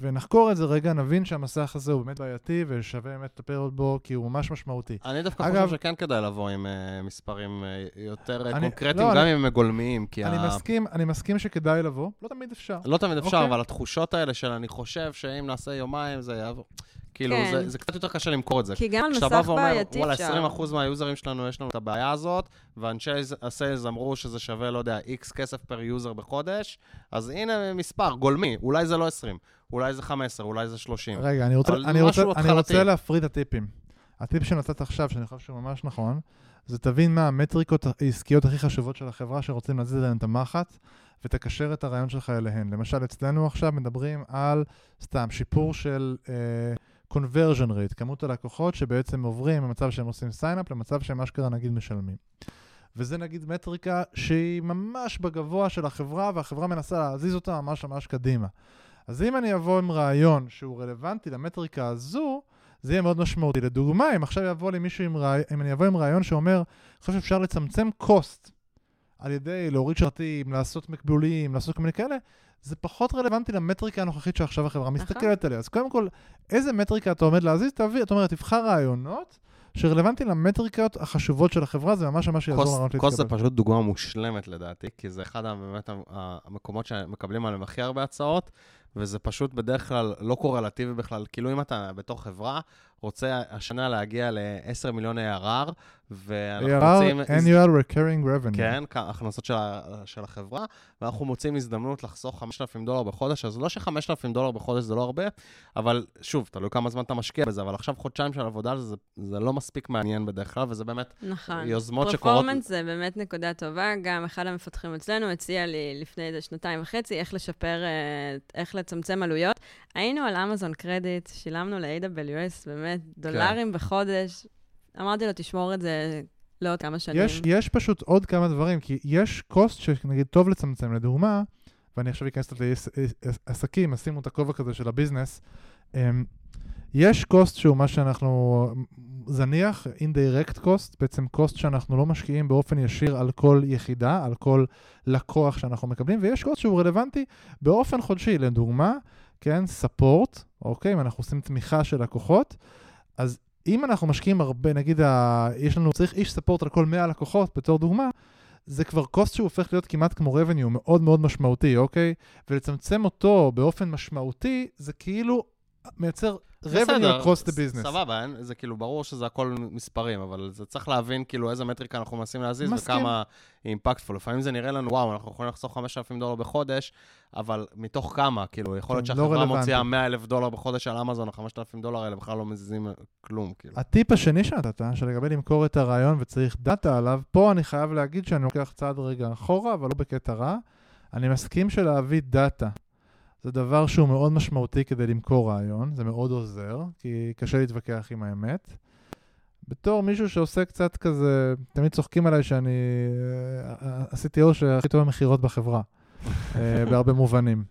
ונחקור את זה רגע, נבין שהמסך הזה הוא באמת בעייתי, ושווה באמת לטפל בו, כי הוא ממש משמעותי. אני דווקא אגב- חושב שכן כדאי לבוא עם אה, מספרים אה, יותר אני- קונקרטיים, לא, גם אני- אם הם גולמיים, כי אני ה- מסכים, אני מסכים שכדאי לבוא, לא תמיד אפשר. לא תמיד אפשר, אוקיי. אבל התחושות האלה של אני חושב שאם נעשה יומיים זה יעבור. כאילו, כן. זה- זה קצת יותר קשה למכור את זה. כי גם על כשאתה מסך בא ואומר, בעייתי וואלה, אפשר. 20% מהיוזרים שלנו יש לנו את הבעיה הזאת, ואנשי הסיילס אמרו שזה שווה, לא יודע, איקס כסף פר יוזר בחודש, אז הנה מספר, גולמי, אולי זה לא 20, אולי זה 15, אולי זה 30. רגע, אני רוצה, אני רוצה, אני. רוצה להפריד את הטיפים. הטיפ שנתת עכשיו, שאני חושב שהוא ממש נכון, זה תבין מה המטריקות העסקיות הכי חשובות של החברה שרוצים להזיז להן את המחט, ותקשר את הרעיון שלך אליהן. למשל, אצלנו עכשיו מדברים על, סתם, שיפור של uh, conversion rate, כמות הלקוחות שבעצם עוברים ממצב שהם עושים sign up למצב שהם אשכרה נגיד משלמים. וזה נגיד מטריקה שהיא ממש בגבוה של החברה, והחברה מנסה להזיז אותה ממש ממש קדימה. אז אם אני אבוא עם רעיון שהוא רלוונטי למטריקה הזו, זה יהיה מאוד משמעותי. לדוגמה, אם עכשיו יבוא לי מישהו עם רעיון, אם אני אבוא עם רעיון שאומר, אני חושב שאפשר לצמצם cost על ידי להוריד שרתים, לעשות מקבולים, לעשות כל מיני כאלה, זה פחות רלוונטי למטריקה הנוכחית שעכשיו החברה מסתכלת עליה. אז קודם כל, איזה מטריקה אתה עומד להזיז? תביא, אתה אומר, תבחר רעיונות שרלוונטי למטריקות החשובות של החברה, זה ממש ממש יעזור לרעיונות קוסט זה להתקבל. פשוט דוגמה מושלמת לדעתי, כי זה אחד באמת המקומות שמקבלים עליהם הכי הרבה הצעות, וזה פשוט בדרך כלל לא קורלטיבי בכלל. כאילו אם אתה בתור חברה רוצה השנה להגיע ל-10 מיליון ARR, ואנחנו מוצאים... ARR, annual recurring revenue. כן, הכנסות של, של החברה, ואנחנו מוצאים הזדמנות לחסוך 5,000 דולר בחודש, אז לא ש-5,000 דולר בחודש זה לא הרבה, אבל שוב, תלוי כמה זמן אתה משקיע בזה, אבל עכשיו חודשיים של עבודה זה, זה, לא מספיק מעניין בדרך כלל, וזה באמת נכון. יוזמות שקורות... פרפורמנס זה באמת נקודה טובה. גם אחד המפתחים אצלנו הציע לי לפני איזה שנתיים וחצי איך לשפר, אה, איך לצמצם עלויות. היינו על אמזון קרדיט, שילמנו ל-AWS באמת דולרים בחודש. אמרתי לו, תשמור את זה לעוד כמה שנים. יש, יש פשוט עוד כמה דברים, כי יש cost שנגיד טוב לצמצם, לדוגמה, ואני עכשיו אכנס קצת לעסקים, שימו את הכובע כזה של ה business, אמ, יש cost שהוא מה שאנחנו זניח, indirect cost, בעצם cost שאנחנו לא משקיעים באופן ישיר על כל יחידה, על כל לקוח שאנחנו מקבלים, ויש קוסט שהוא רלוונטי באופן חודשי, לדוגמה, כן, ספורט, אוקיי, אם אנחנו עושים תמיכה של לקוחות, אז אם אנחנו משקיעים הרבה, נגיד, ה... יש לנו, צריך איש ספורט על כל 100 לקוחות, בתור דוגמה, זה כבר קוסט שהוא הופך להיות כמעט כמו revenue, מאוד מאוד משמעותי, אוקיי? ולצמצם אותו באופן משמעותי, זה כאילו מייצר revenue across the business. סבבה, זה כאילו ברור שזה הכל מספרים, אבל זה צריך להבין כאילו איזה מטריקה אנחנו מנסים להזיז מסכים. וכמה impactful. לפעמים זה נראה לנו, וואו, אנחנו יכולים לחסוך 5,000 דולר בחודש, אבל מתוך כמה? כאילו, יכול להיות כן, לא שהחברה רלוונטי. מוציאה 100,000 דולר בחודש על אמזון, ה-5,000 דולר האלה בכלל לא מזיזים כלום, כאילו. הטיפ השני שנתת, שלגבי למכור את הרעיון וצריך data עליו, פה אני חייב להגיד שאני לוקח צעד רגע אחורה, אבל לא בקטע רע. אני מסכים שלהביא data זה דבר שהוא מאוד משמעותי כדי למכור רעיון, זה מאוד עוזר, כי קשה להתווכח עם האמת. בתור מישהו שעושה קצת כזה, תמיד צוחקים עליי שאני אה, ה-CTO שהכי טוב במכירות בחברה, אה, בהרבה מובנים.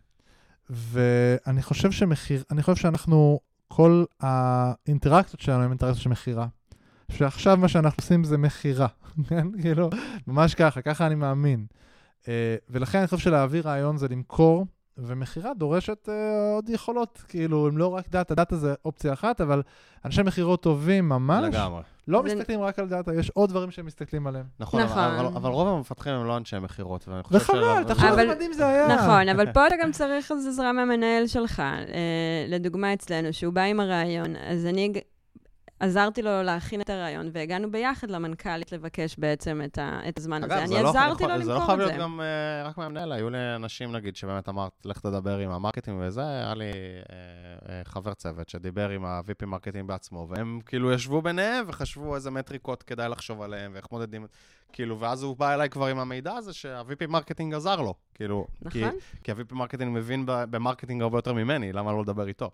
ואני חושב שמחיר, אני חושב שאנחנו, כל האינטראקציות שלנו הן אינטראקציות של מכירה. שעכשיו מה שאנחנו עושים זה מכירה, כן? כאילו, ממש ככה, ככה אני מאמין. אה, ולכן אני חושב שלהעביר רעיון זה למכור, ומכירה דורשת uh, עוד יכולות, כאילו, הם לא רק דאטה, דאטה זה אופציה אחת, אבל אנשי מכירות טובים ממש, לגמרי. לא זה- מסתכלים רק על דאטה, יש עוד דברים שהם מסתכלים עליהם. נכון, אבל- נכון. אבל- אבל רוב המפתחים הם לא אנשי מכירות, ואני חושב וחבל, תחשוב אבל- איזה מדהים זה היה. נכון, אבל פה אתה גם צריך איזו עזרה מהמנהל שלך. אה, לדוגמה אצלנו, שהוא בא עם הרעיון, אז אני עזרתי לו להכין את הרעיון, והגענו ביחד למנכ"לית לבקש בעצם את, ה, את הזמן הזה. אגב, אני זה לא- עזרתי לו זה לא למכור חייב את להיות זה. גם אה, רק מהמנהל, היו לי אנשים, נגיד, שבאמת אמרת, לך תדבר עם המרקטינג וזה, היה לי אה, אה, חבר צוות שדיבר עם ה-VP marketing בעצמו, והם כאילו ישבו ביניהם וחשבו איזה מטריקות כדאי לחשוב עליהם, ואיך מודדים, כאילו, ואז הוא בא אליי כבר עם המידע הזה שה-VP marketing עזר לו, כאילו, כי- נכון? כי ה-VP marketing מבין ב marketing הרבה יותר ממני, למה לא לדבר איתו?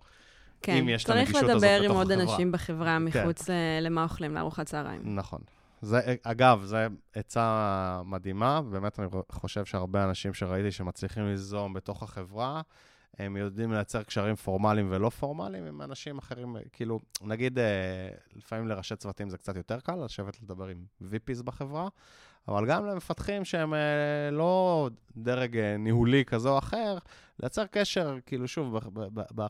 כן. אם יש את הנגישות צריך הזאת לדבר עם בתוך עוד החברה. אנשים בחברה כן. מחוץ ל- למה אוכלים לארוחת צהריים. נכון. זה, אגב, זו עצה מדהימה, באמת אני חושב שהרבה אנשים שראיתי שמצליחים ליזום בתוך החברה, הם יודעים לייצר קשרים פורמליים ולא פורמליים עם אנשים אחרים, כאילו, נגיד, אה, לפעמים לראשי צוותים זה קצת יותר קל, לשבת לדבר עם VPs בחברה, אבל גם למפתחים שהם אה, לא דרג ניהולי כזה או אחר, לייצר קשר, כאילו, שוב, ב- ב- ב-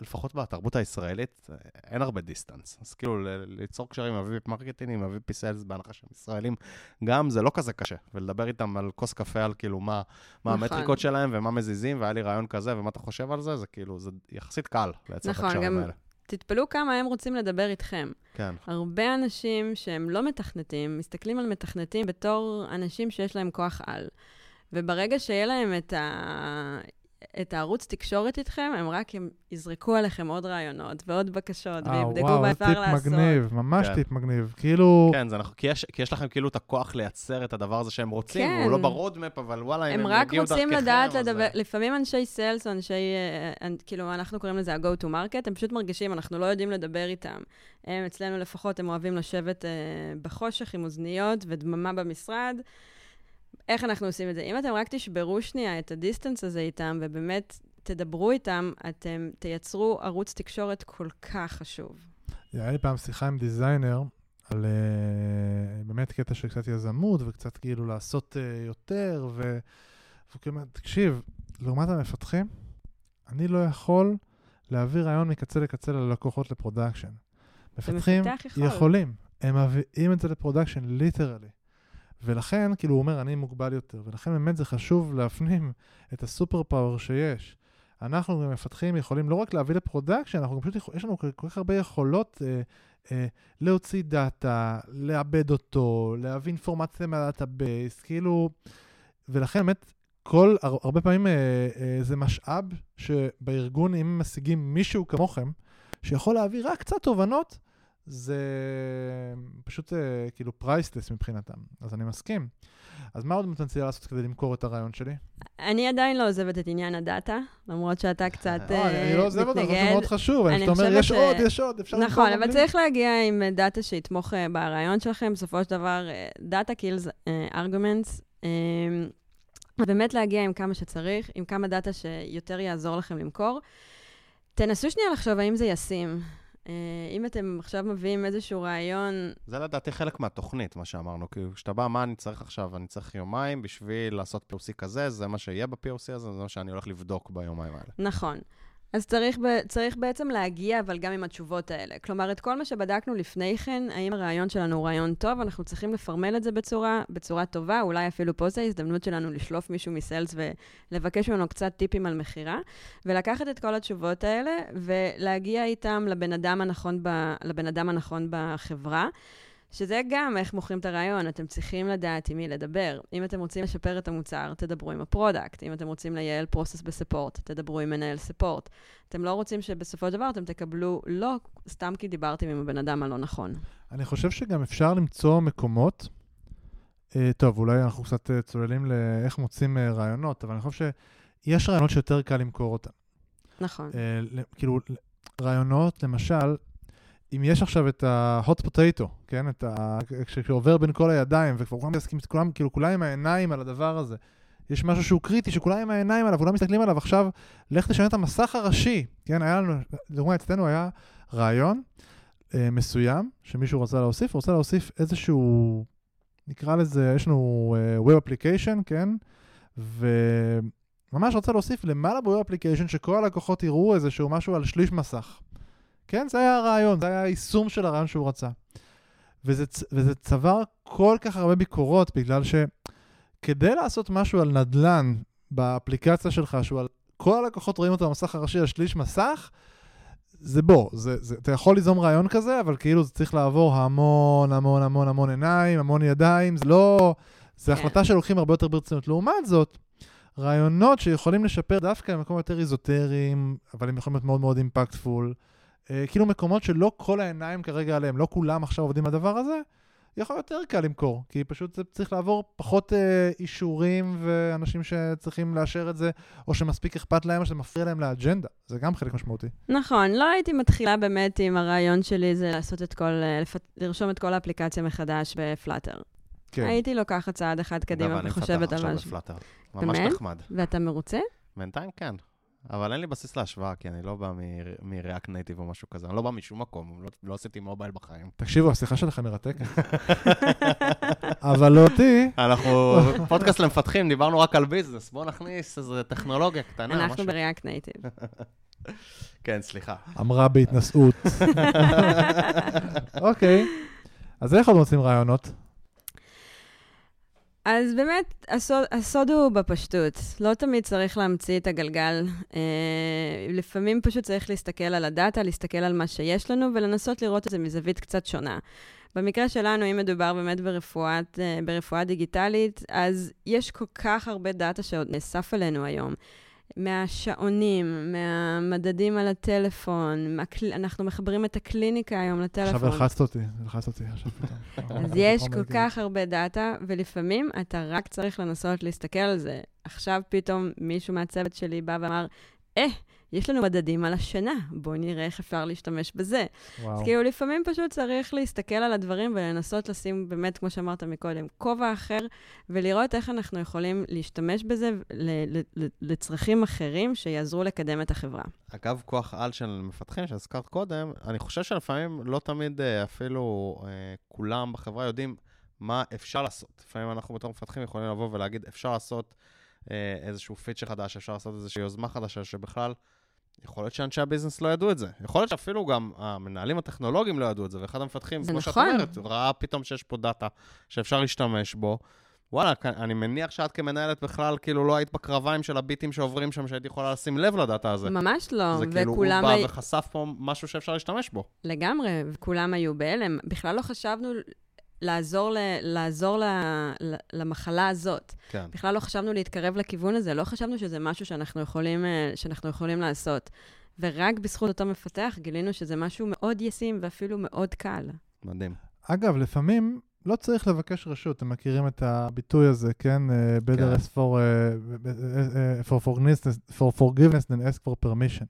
לפחות בתרבות הישראלית, אה, אין הרבה distance. אז כאילו, ליצור קשרים עם ה-VP marketing, עם ה-VP sales, בהנחה שהם ישראלים, גם זה לא כזה קשה. ולדבר איתם על כוס קפה, על כאילו מה, מה נכון. המטריקות שלהם ומה מזיזים, והיה לי רעיון כזה, ומה אתה חושב על זה, זה כאילו, זה יחסית קל לייצר את נכון, הקשרים גם- האלה. תתפלאו כמה הם רוצים לדבר איתכם. כן. הרבה אנשים שהם לא מתכנתים, מסתכלים על מתכנתים בתור אנשים שיש להם כוח על. וברגע שיהיה להם את, ה... את הערוץ תקשורת איתכם, הם רק הם יזרקו עליכם עוד רעיונות ועוד בקשות, אה, ויבדקו וואו, מה זה אפשר טיפ לעשות. מגניב, ממש כן. טיפ מגניב. כאילו, כן, זה נכון, כי יש, כי יש לכם כאילו את הכוח לייצר את הדבר הזה שהם רוצים, כן. והוא לא ברודמפ, אבל וואלה, אם הם הם רק יגיעו רוצים דרככם, לדעת לדבר, אה, לפעמים אנשי sales או אנשי, אה, כאילו, אנחנו קוראים לזה ה-go to market, הם פשוט מרגישים, אנחנו לא יודעים לדבר איתם. הם, אצלנו לפחות, הם אוהבים לשבת אה, בחושך עם אוזניות ודממה במשרד. איך אנחנו עושים את זה? אם אתם רק תשברו שנייה את ה distance הזה איתם, ובאמת תדברו איתם, אתם תייצרו ערוץ תקשורת כל כך חשוב. היה לי פעם שיחה עם designer על uh, באמת קטע של קצת יזמות וקצת כאילו לעשות uh, יותר, ו... כאילו אומר, תקשיב, לעומת המפתחים, אני לא יכול להעביר רעיון מקצה לקצה ללקוחות ל production. מפתחים יכול. יכולים, הם מביאים את זה ל production, literally. ולכן, כאילו, הוא אומר, אני מוגבל יותר, ולכן באמת זה חשוב להפנים את ה super power שיש. אנחנו כמפתחים יכולים לא רק להביא ל production, אנחנו פשוט, יכול- יש לנו כל כך הרבה יכולות אה, אה, להוציא דאטה, לעבד אותו, להביא אינפורמציה מה database, כאילו, ולכן באמת, כל, הר- הרבה פעמים אה, אה, זה משאב שבארגון, אם משיגים מישהו כמוכם, שיכול להביא רק קצת תובנות, זה פשוט אה, כאילו priceless מבחינתם, אז אני מסכים. אז מה עוד פוטנציאל לעשות כדי למכור את הרעיון שלי? אני עדיין לא עוזבת את עניין הדאטה, למרות שאתה קצת אה, אה, אני- אני לא עוזב אותו, זה מתנגד. מאוד חשוב, אני אומר, יש עוד, יש עוד, אפשר נכון, אבל בלי?" צריך להגיע עם אה, דאטה שיתמוך אה, ברעיון שלכם. בסופו של דבר, data kills arguments. באמת להגיע עם כמה שצריך, עם כמה דאטה שיותר יעזור לכם למכור. תנסו שנייה לחשוב האם זה ישים. אה, אם אתם עכשיו מביאים איזשהו רעיון, זה לדעתי חלק מהתוכנית, מה שאמרנו. כי כשאתה בא, מה אני צריך עכשיו? אני צריך יומיים בשביל לעשות POC כזה, זה מה שיהיה ב-POC הזה, זה מה שאני הולך לבדוק ביומיים האלה. נכון. אז צריך, צריך בעצם להגיע, אבל גם עם התשובות האלה. כלומר, את כל מה שבדקנו לפני כן, האם הרעיון שלנו הוא רעיון טוב, אנחנו צריכים לפרמל את זה בצורה, בצורה טובה, אולי אפילו פה זו ההזדמנות שלנו לשלוף מישהו מ sales ולבקש ממנו קצת טיפים על מכירה, ולקחת את כל התשובות האלה ולהגיע איתם לבן אדם הנכון, ב, לבן אדם הנכון בחברה. שזה גם איך מוכרים את הרעיון, אתם צריכים לדעת עם מי לדבר. אם אתם רוצים לשפר את המוצר, תדברו עם ה product. אם אתם רוצים לייעל process ב support, תדברו עם מנהל support. אתם לא רוצים שבסופו של דבר אתם תקבלו לא סתם כי דיברתם עם הבן אדם הלא נכון. אני חושב שגם אפשר למצוא מקומות, אה, טוב, אולי אנחנו קצת אה, צוללים לאיך מוצאים אה, רעיונות, אבל אני חושב שיש רעיונות שיותר קל למכור אותם. נכון. אה, כאילו, רעיונות, למשל, אם יש עכשיו את ה-hot potato, כן? את ה... כש- כשעובר בין כל הידיים, וכבר כולם מתעסקים, כולם, כאילו, כולם עם העיניים על הדבר הזה. יש משהו שהוא קריטי, שכולם עם העיניים עליו, כולם מסתכלים עליו. עכשיו, לך תשנה את המסך הראשי. כן, היה לנו, לדוגמה, אצלנו היה רעיון אה, מסוים, שמישהו רצה להוסיף, הוא רוצה להוסיף איזשהו, נקרא לזה, יש לנו אה, Web Application, כן? וממש רצה להוסיף למעלה ב-Web Application, שכל הלקוחות יראו איזשהו משהו על שליש מסך. כן, זה היה הרעיון, זה היה היישום של הרעיון שהוא רצה. וזה, וזה צבר כל כך הרבה ביקורות, בגלל שכדי לעשות משהו על נדל"ן באפליקציה שלך, שהוא על כל הלקוחות רואים אותו במסך הראשי על שליש מסך, זה בוא, זה, זה, אתה יכול ליזום רעיון כזה, אבל כאילו זה צריך לעבור המון המון המון המון עיניים, המון ידיים, זה לא... זה כן. החלטה שלוקחים הרבה יותר ברצינות. לעומת זאת, רעיונות שיכולים לשפר דווקא במקומות יותר איזוטריים, אבל הם יכולים להיות מאוד מאוד אימפקטפול. אה, כאילו מקומות שלא כל העיניים כרגע עליהם, לא כולם עכשיו עובדים על הדבר הזה, יכול יותר קל למכור, כי פשוט זה צריך לעבור פחות אה, אישורים ואנשים שצריכים לאשר את זה, או שמספיק אכפת להם, או שזה מפריע להם לאג'נדה. זה גם חלק משמעותי. נכון, לא הייתי מתחילה באמת עם הרעיון שלי זה לעשות את כל, אה, לרשום את כל האפליקציה מחדש בפלאטר. כן. הייתי לוקחת צעד אחד קדימה אגב, אני וחושבת מפתח על עכשיו משהו. בפלאטר. ממש? נחמד. ואתה מרוצה? בינתיים כן. אבל אין לי בסיס להשוואה, כי אני לא בא מ-React Native או משהו כזה. אני לא בא משום מקום, לא, לא עשיתי מובייל בחיים. תקשיבו, השיחה שלכם מרתקת. אבל לא אותי... אנחנו פודקאסט למפתחים, דיברנו רק על ביזנס. בואו נכניס איזו טכנולוגיה קטנה, משהו. אנחנו ב-React Native. כן, סליחה. אמרה בהתנשאות. אוקיי, אז איך עוד מוצאים רעיונות? אז באמת, הסוד, הסוד הוא בפשטות. לא תמיד צריך להמציא את הגלגל. אה, לפעמים פשוט צריך להסתכל על הדאטה, להסתכל על מה שיש לנו ולנסות לראות את זה מזווית קצת שונה. במקרה שלנו, אם מדובר באמת ברפואת, אה, ברפואה דיגיטלית, אז יש כל כך הרבה דאטה שעוד נאסף עלינו היום. מהשעונים, מהמדדים על הטלפון, מהקל... אנחנו מחברים את הקליניקה היום לטלפון. עכשיו הלחצת אותי, הלחצת אותי עכשיו פתאום. אז יש כל כך הרבה דאטה, ולפעמים אתה רק צריך לנסות להסתכל על זה. עכשיו פתאום מישהו מהצוות שלי בא ואמר, אה, יש לנו מדדים על השינה, בואו נראה איך אפשר להשתמש בזה. וואו. אז כאילו, לפעמים פשוט צריך להסתכל על הדברים ולנסות לשים, באמת, כמו שאמרת מקודם, כובע אחר, ולראות איך אנחנו יכולים להשתמש בזה לצרכים אחרים שיעזרו לקדם את החברה. אגב, כוח על של מפתחים שהזכרת קודם, אני חושב שלפעמים לא תמיד אה, אפילו אה, כולם בחברה יודעים מה אפשר לעשות. לפעמים אנחנו בתור מפתחים יכולים לבוא ולהגיד, אפשר לעשות... אה, איזשהו פיצ'ר חדש, אפשר לעשות איזושהי יוזמה חדשה שבכלל יכול להיות שאנשי ה business לא ידעו את זה. יכול להיות שאפילו גם המנהלים הטכנולוגיים לא ידעו את זה, ואחד המפתחים, כמו נכון. שאת אומרת, ראה פתאום שיש פה דאטה שאפשר להשתמש בו. וואלה, אני מניח שאת כמנהלת בכלל, כאילו, לא היית בקרביים של הביטים שעוברים שם, שהייתי יכולה לשים לב לדאטה הזה. ממש לא, זה כאילו, הוא בא הי... וחשף פה משהו שאפשר להשתמש בו. לגמרי, וכולם היו בהלם. בכלל לא חשבנו לעזור, ל, לעזור ל, ל, למחלה הזאת. כן. בכלל לא חשבנו להתקרב לכיוון הזה, לא חשבנו שזה משהו שאנחנו יכולים, אה, שאנחנו יכולים לעשות. ורק בזכות אותו מפתח גילינו שזה משהו מאוד ישים ואפילו מאוד קל. מדהים. אגב, לפעמים לא צריך לבקש רשות, אתם מכירים את הביטוי הזה, כן? Uh, better כן. ask for, uh, for, forgiveness, for forgiveness than ask for permission.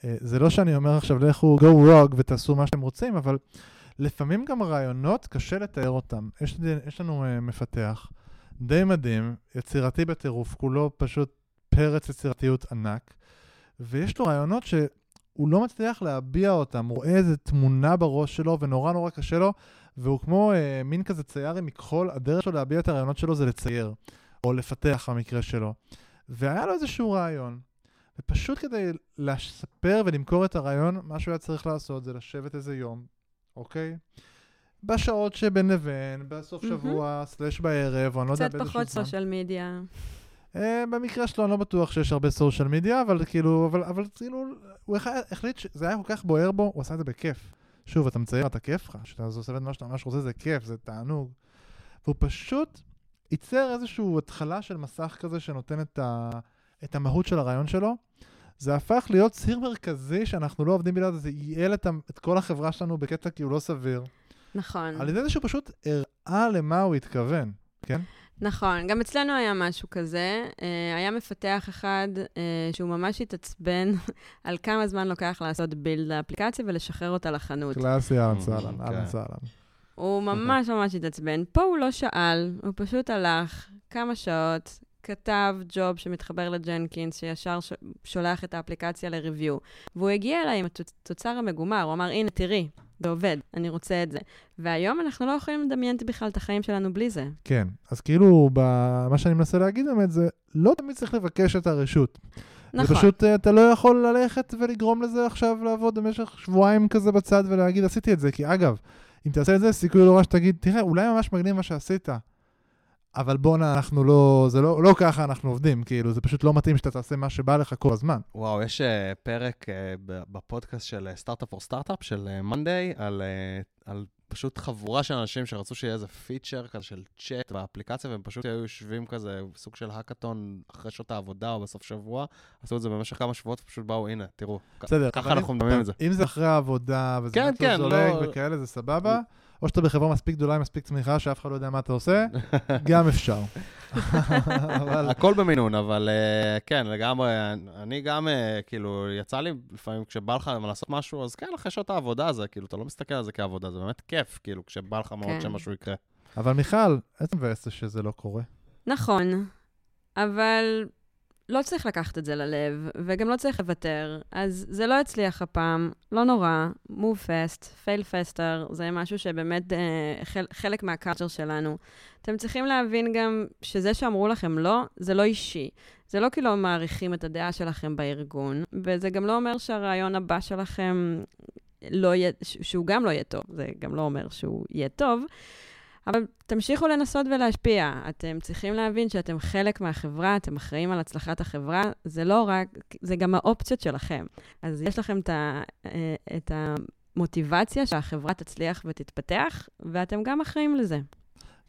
Uh, זה לא שאני אומר עכשיו, לכו go rogue ותעשו מה שאתם רוצים, אבל לפעמים גם רעיונות, קשה לתאר אותם. יש, יש לנו uh, מפתח די מדהים, יצירתי בטירוף, כולו פשוט פרץ יצירתיות ענק, ויש לו רעיונות שהוא לא מצליח להביע אותם, הוא רואה איזה תמונה בראש שלו ונורא נורא קשה לו, והוא כמו uh, מין כזה צייר עם מכחול, הדרך שלו להביע את הרעיונות שלו זה לצייר, או לפתח במקרה שלו. והיה לו איזשהו רעיון, ופשוט כדי לספר ולמכור את הרעיון, מה שהוא היה צריך לעשות זה לשבת איזה יום, אוקיי? בשעות שבין לבין, בסוף. שבוע, סלש בערב, או אני לא יודע באיזשהו זמן. קצת פחות סושיאל מדיה. במקרה שלו אני לא בטוח שיש הרבה סושיאל מדיה, אבל כאילו, אבל, אבל כאילו, הוא החליט שזה היה כל כך בוער בו, הוא עשה את זה בכיף. שוב, אתה מצייר, אתה כיף לך, שאתה עושה את מה שאתה ממש רוצה, זה כיף, זה תענוג. והוא פשוט ייצר איזושהי התחלה של מסך כזה שנותן את, ה, את המהות של הרעיון שלו. זה הפך להיות ציר מרכזי שאנחנו לא עובדים בלעד, זה ייעל את, את כל החברה שלנו בקטע כי הוא לא סביר. נכון. על ידי זה שהוא פשוט הראה למה הוא התכוון, כן? נכון, גם אצלנו היה משהו כזה. אה, היה מפתח אחד אה, שהוא ממש התעצבן על כמה זמן לוקח לעשות בילד לאפליקציה ולשחרר אותה לחנות. קלאסי, אהלן סהלן, אהלן כן. סהלן. הוא ממש ממש התעצבן. פה הוא לא שאל, הוא פשוט הלך כמה שעות, כתב ג'וב שמתחבר לג'נקינס, שישר ש... שולח את האפליקציה לריוויו. והוא הגיע אליי עם התוצר המגומר, הוא אמר, הנה, תראי, זה עובד, אני רוצה את זה. והיום אנחנו לא יכולים לדמיין בכלל את החיים שלנו בלי זה. כן, אז כאילו, מה שאני מנסה להגיד באמת זה, לא תמיד צריך לבקש את הרשות. נכון. זה פשוט, אה, אתה לא יכול ללכת ולגרום לזה עכשיו לעבוד במשך שבועיים כזה בצד ולהגיד, עשיתי את זה. כי אגב, אם תעשה את זה, סיכוי לא רע שתגיד, תראה, אולי ממש מגניב מה שעשית. אבל בואנה, אנחנו לא, זה לא, לא ככה אנחנו עובדים, כאילו, זה פשוט לא מתאים שאתה תעשה מה שבא לך כל הזמן. וואו, יש אה, פרק אה, בפודקאסט של Startup for Startup של מאנדיי, אה, על, אה, על פשוט חבורה של אנשים שרצו שיהיה איזה פיצ'ר כזה של צ'אט באפליקציה, והם פשוט היו יושבים כזה, סוג של האקתון אחרי שעות העבודה או בסוף שבוע, עשו את זה במשך כמה שבועות, ופשוט באו, הנה, תראו, בסדר, ככה אנחנו מדברים את זה. אם זה אחרי העבודה, וזה כן, כן, זולג לא... וכאלה, זה סבבה. או שאתה בחברה מספיק גדולה עם מספיק צמיחה, שאף אחד לא יודע מה אתה עושה, גם אפשר. אבל... הכל במינון, אבל uh, כן, לגמרי, אני גם, uh, כאילו, יצא לי לפעמים, כשבא לך לעשות משהו, אז כן, אחרי שעות העבודה זה, כאילו, אתה לא מסתכל על זה כעבודה, זה באמת כיף, כאילו, כשבא לך מאוד כן. שמשהו יקרה. אבל מיכל, איזה מבאס שזה לא קורה. נכון, אבל לא צריך לקחת את זה ללב, וגם לא צריך לוותר. אז זה לא יצליח הפעם, לא נורא, move fast, fail faster, זה משהו שבאמת אה, חל, חלק מהקלצ'ר שלנו. אתם צריכים להבין גם שזה שאמרו לכם לא, זה לא אישי. זה לא כי לא מעריכים את הדעה שלכם בארגון, וזה גם לא אומר שהרעיון הבא שלכם לא יהיה, שהוא גם לא יהיה טוב, זה גם לא אומר שהוא יהיה טוב. אבל תמשיכו לנסות ולהשפיע. אתם צריכים להבין שאתם חלק מהחברה, אתם אחראים על הצלחת החברה. זה לא רק, זה גם האופציות שלכם. אז יש לכם את, ה, אה, את המוטיבציה שהחברה תצליח ותתפתח, ואתם גם אחראים לזה.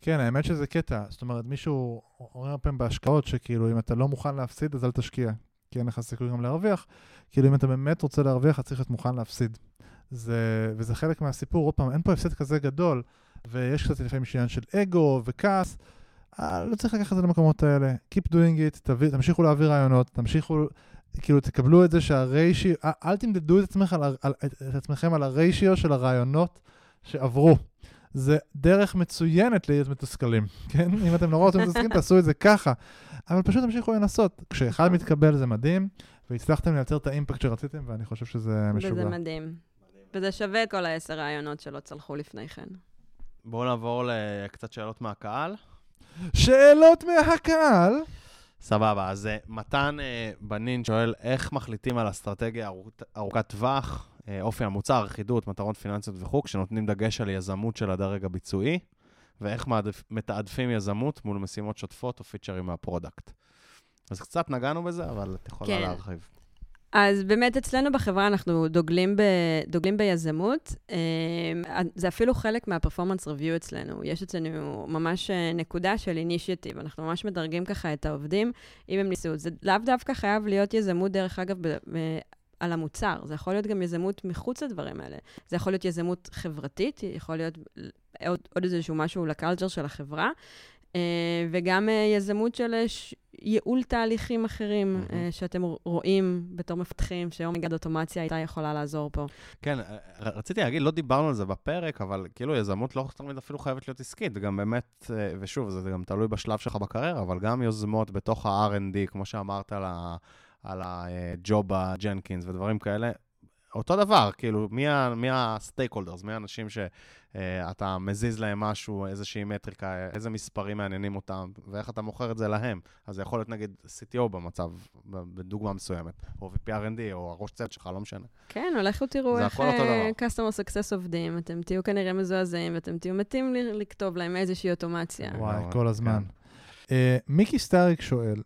כן, האמת שזה קטע. זאת אומרת, מישהו אומר פעם בהשקעות שכאילו, אם אתה לא מוכן להפסיד, אז אל תשקיע. כי אין לך סיכוי גם להרוויח. כאילו, אם אתה באמת רוצה להרוויח, אתה צריך להיות מוכן להפסיד. זה, וזה חלק מהסיפור. עוד פעם, אין פה הפסד כזה גדול. ויש קצת לפעמים עניין של אגו וכעס, אה, לא צריך לקחת את זה למקומות האלה. Keep doing it, תביא, תמשיכו להעביר רעיונות, תמשיכו, כאילו, תקבלו את זה שהריישיו, אה, אל תמדדו את, עצמך על, על, את עצמכם על הריישיו של הרעיונות שעברו. זה דרך מצוינת להיות מתוסכלים, כן? אם אתם נורא רוצים מתוסכלים, תעשו את זה ככה. אבל פשוט תמשיכו לנסות. כשאחד מתקבל זה מדהים, והצלחתם לייצר את האימפקט שרציתם, ואני חושב שזה משוגע. וזה מדהים. וזה שווה כל העשר רעיונות שלא צלחו לפני כן. בואו נעבור לקצת שאלות מהקהל. שאלות מהקהל? סבבה, אז uh, מתן uh, בנין שואל, איך מחליטים על אסטרטגיה ארוכת, ארוכת טווח, uh, אופי המוצר, אחידות, מטרות פיננסיות וכו', כשנותנים דגש על יזמות של הדרג הביצועי, ואיך מעדפ, מתעדפים יזמות מול משימות שוטפות או פיצ'רים מה product. אז קצת נגענו בזה, אבל את יכולה כן. להרחיב. אז באמת אצלנו בחברה אנחנו דוגלים, ב, דוגלים ביזמות. אה, זה אפילו חלק מה performance review אצלנו. יש אצלנו ממש אה, נקודה של initiative. אנחנו ממש מדרגים ככה את העובדים, אם הם ניסו. זה לאו דווקא חייב להיות יזמות, דרך אגב, ב, ב, על המוצר. זה יכול להיות גם יזמות מחוץ לדברים האלה. זה יכול להיות יזמות חברתית, יכול להיות עוד, עוד איזשהו משהו לקלצ'ר של החברה. אה, וגם יזמות של ייעול תהליכים אחרים mm-hmm. שאתם רואים בתור מפתחים, שאומייגד אוטומציה הייתה יכולה לעזור פה. כן, אה, רציתי להגיד, לא דיברנו על זה בפרק, אבל כאילו יזמות לא תמיד אפילו חייבת להיות עסקית, גם באמת, אה, ושוב, זה גם תלוי בשלב שלך בקריירה, אבל גם יוזמות בתוך ה-R&D, כמו שאמרת על ה... על הג'ובה ג'נקינס ודברים כאלה, אותו דבר, כאילו, מי הסטייק הולדרס, מי האנשים שאתה uh, מזיז להם משהו, איזושהי מטריקה, איזה מספרים מעניינים אותם, ואיך אתה מוכר את זה להם. אז זה יכול להיות נגיד CTO במצב, בדוגמה מסוימת, או VPRND, או הראש צוות שלך, לא משנה. כן, הולכו תראו איך uh, Customer Success עובדים, אתם תהיו כנראה מזועזעים, ואתם תהיו מתים לכתוב להם איזושהי אוטומציה. וואי, כל הזמן. אה, מיקי סטאריק שואל,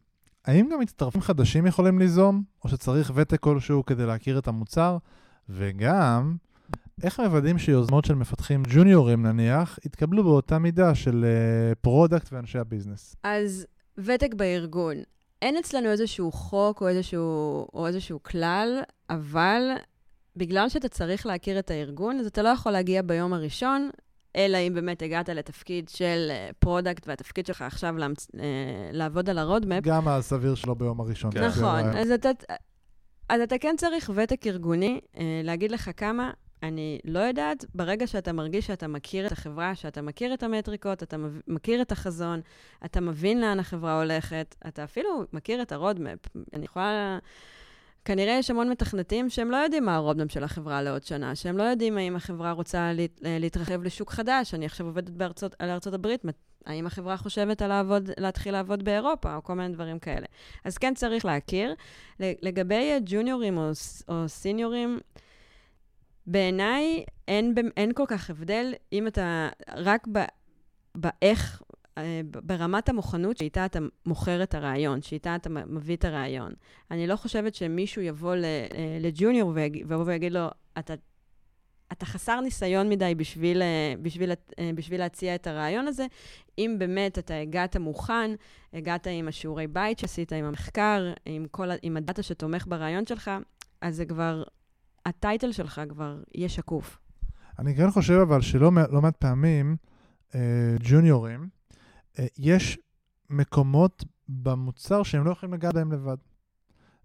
האם גם מצטרפים חדשים יכולים ליזום, או שצריך ותק כלשהו כדי להכיר את המוצר? וגם, איך מוודאים שיוזמות של מפתחים ג'וניורים נניח, יתקבלו באותה מידה של product אה, ואנשי ה business? אז ותק בארגון. אין אצלנו איזשהו חוק או איזשהו, או איזשהו כלל, אבל בגלל שאתה צריך להכיר את הארגון, אז אתה לא יכול להגיע ביום הראשון, אלא אם באמת הגעת לתפקיד של product, והתפקיד שלך עכשיו להמצ... אה, לעבוד על ה roadmap. גם סביר שלא ביום הראשון. כן. נכון, אז אתה, אז אתה כן צריך ותק ארגוני, אה, להגיד לך כמה, אני לא יודעת, ברגע שאתה מרגיש שאתה מכיר את החברה, שאתה מכיר את המטריקות, אתה מכיר את החזון, אתה מבין לאן החברה הולכת, אתה אפילו מכיר את ה roadmap. אני יכולה... כנראה יש המון מתכנתים שהם לא יודעים מה ה roadmap של החברה לעוד שנה, שהם לא יודעים האם החברה רוצה אה, להתרחב לשוק חדש. אני עכשיו עובדת בארצות, על ארצות הברית, האם החברה חושבת על לעבוד, להתחיל לעבוד באירופה, או כל מיני דברים כאלה. אז כן צריך להכיר. לגבי ג'וניורים או, או סיניורים, בעיניי אין, אין כל כך הבדל אם אתה רק באיך, ברמת המוכנות שאיתה אתה מוכר את הרעיון, שאיתה אתה מביא את הרעיון. אני לא חושבת שמישהו יבוא אה, לג'וניור ויבוא ויגיד לו, אתה אתה חסר ניסיון מדי בשביל, אה, בשביל, אה, בשביל להציע את הרעיון הזה. אם באמת אתה הגעת מוכן, הגעת עם השיעורי בית שעשית, עם המחקר, עם, כל, עם הדאטה שתומך ברעיון שלך, אז זה כבר, הטייטל שלך כבר יהיה שקוף. אני כן חושב אבל שלא לא מעט פעמים, אה, ג'וניורים, אה, יש מקומות במוצר שהם לא יכולים לגעת בהם לבד.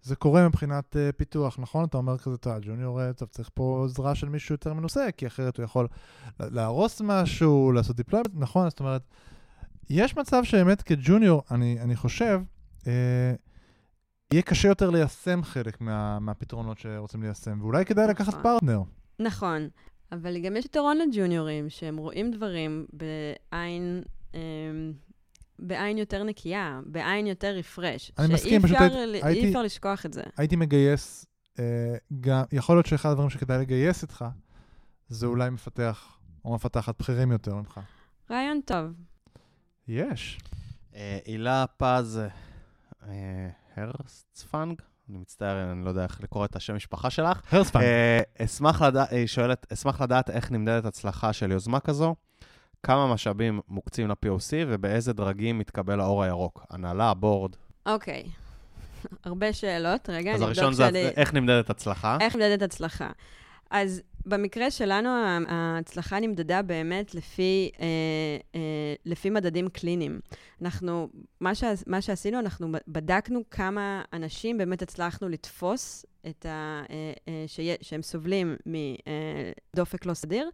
זה קורה מבחינת אה, פיתוח, נכון? אתה אומר כזה, אתה ג'וניור, אה, טוב, צריך פה עזרה של מישהו יותר מנוסה, כי אחרת הוא יכול להרוס משהו, לעשות deployment, נכון? זאת אומרת, יש מצב שבאמת כג'וניור, אני, אני חושב, אה, יהיה קשה יותר ליישם חלק מה, מהפתרונות שרוצים ליישם, ואולי כדאי לקחת נכון. פרטנר. נכון, אבל גם יש יתרון לג'וניורים, שהם רואים דברים בעין, בעין יותר נקייה, בעין יותר רפרש. אני מסכים, פשוט שאי הייתי- אפשר, ל- הייתי- אי אפשר לשכוח את זה. הייתי מגייס, אה, גם, יכול להיות שאחד הדברים שכדאי לגייס איתך, זה אולי מפתח או מפתחת בכירים יותר ממך. רעיון טוב. יש. אה, הילה פז אה, הרסטפנג, אני מצטער, אני לא יודע איך לקרוא את השם משפחה שלך. אה, אשמח לדעת, היא שואלת, אשמח לדעת איך נמדדת הצלחה של יוזמה כזו, כמה משאבים מוקצים ל-POC ובאיזה דרגים מתקבל האור הירוק. הנהלה, בורד. אוקיי. הרבה שאלות. רגע, אז אני הראשון אבדוק זה שאני... איך נמדדת הצלחה. איך נמדדת הצלחה? אז במקרה שלנו, ההצלחה נמדדה באמת לפי, אה, אה, לפי מדדים קליניים. אנחנו, מה, ש, מה שעשינו, אנחנו בדקנו כמה אנשים באמת הצלחנו לתפוס את ה, אה, אה, שיה, שהם סובלים מדופק לא סדיר,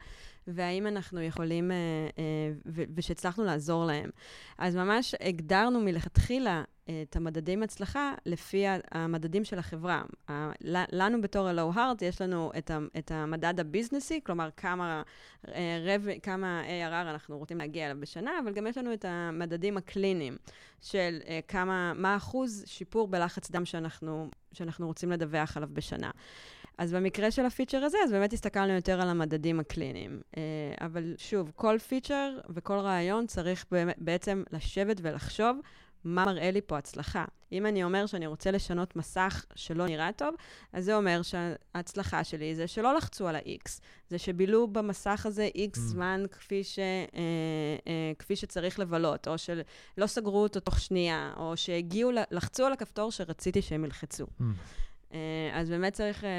והאם אנחנו יכולים, אה, אה, ושהצלחנו לעזור להם. אז ממש הגדרנו מלכתחילה אה, את המדדים הצלחה לפי המדדים של החברה. לנו בתור ה-Low Heart יש לנו את, ה- את המדד הביזנסי, כלומר כמה, רב, כמה ARR אנחנו רוצים להגיע אליו בשנה, אבל גם יש לנו את המדדים הקליניים של כמה, מה אחוז שיפור בלחץ דם שאנחנו, שאנחנו רוצים לדווח עליו בשנה. אז במקרה של הפיצ'ר הזה, אז באמת הסתכלנו יותר על המדדים הקליניים. אה, אבל שוב, כל פיצ'ר וכל רעיון צריך בעצם לשבת ולחשוב מה מראה לי פה הצלחה. אם אני אומר שאני רוצה לשנות מסך שלא נראה טוב, אז זה אומר שההצלחה שלי זה שלא לחצו על ה-X, זה שבילו במסך הזה X Mm. זמן כפי, ש, אה, אה, כפי שצריך לבלות, או שלא סגרו אותו תוך שנייה, או שהגיעו, לחצו על הכפתור שרציתי שהם ילחצו. Mm. אה, אז באמת צריך אה,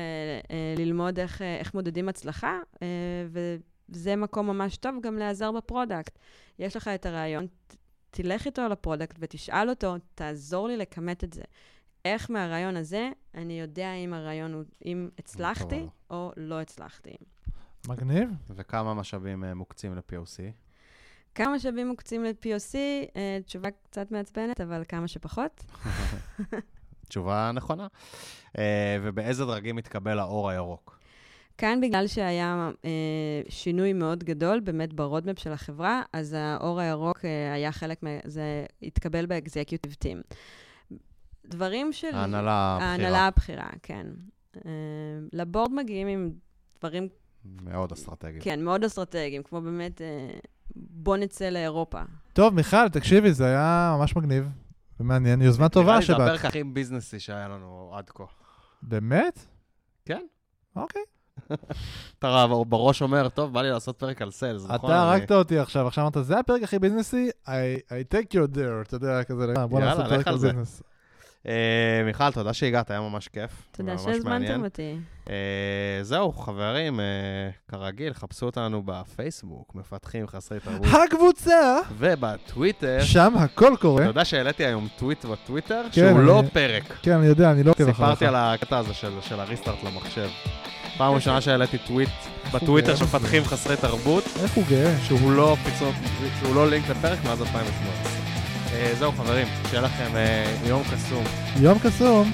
אה, ללמוד איך, איך מודדים הצלחה, וזה מקום ממש טוב גם להיעזר ב product. יש לך את הרעיון, תלך איתו ל product ותשאל אותו, תעזור לי לכמת את זה. איך מהרעיון הזה אני יודע אם הרעיון הוא, אם הצלחתי. או לא הצלחתי. מגניב. וכמה משאבים מוקצים ל-POC? כמה משאבים מוקצים ל-POC? תשובה קצת מעצבנת, אבל כמה שפחות. תשובה נכונה. אה, ובאיזה דרגים מתקבל האור הירוק? כאן בגלל שהיה אה, שינוי מאוד גדול באמת ברודמפ של החברה, אז האור הירוק אה, היה חלק, מה, זה התקבל באקזקיוטיב טים. דברים של... ההנהלה הבכירה. ההנהלה הבכירה, כן. אה, לבורד מגיעים עם דברים, מאוד אסטרטגית. כן, מאוד אסטרטגיים, כמו באמת, אה, בוא נצא לאירופה. טוב, מיכל, תקשיבי, זה היה ממש מגניב ומעניין. יוזמה טובה נראה לי זה שבאת. הפרק הכי ביזנסי שהיה לנו עד כה. באמת? כן. אוקיי. אתה בראש אומר, טוב, בא לי לעשות פרק על סיילס, נכון? אתה הרגת אותי עכשיו, עכשיו אמרת, זה הפרק הכי ביזנסי, I, take your there, אתה יודע, כזה, בוא נעשה פרק על. ביזנס. אה, מיכל, תודה שהגעת, היה ממש כיף. תודה שהזמנתם. אותי. אה, זהו, חברים, אה, כרגיל, חפשו אותנו בפייסבוק, מפתחים חסרי תרבות, הקבוצה, ובטוויטר. שם הכל קורה. אתה יודע שהעליתי היום טוויט בטוויטר, כן, שהוא לא אני- פרק. כן, אני יודע, אני לא עוקב אחריך. סיפרתי על הקטע הזה של של הריסטארט למחשב. פעם ראשונה שהעליתי טוויט בטוויטר. שמפתחים חסרי תרבות, איך הוא גאה? שהוא לא פיצות, שהוא לא לינק לפרק מאז 2018. אה, זהו חברים, שיהיה לכם אה, יום קסום. יום קסום.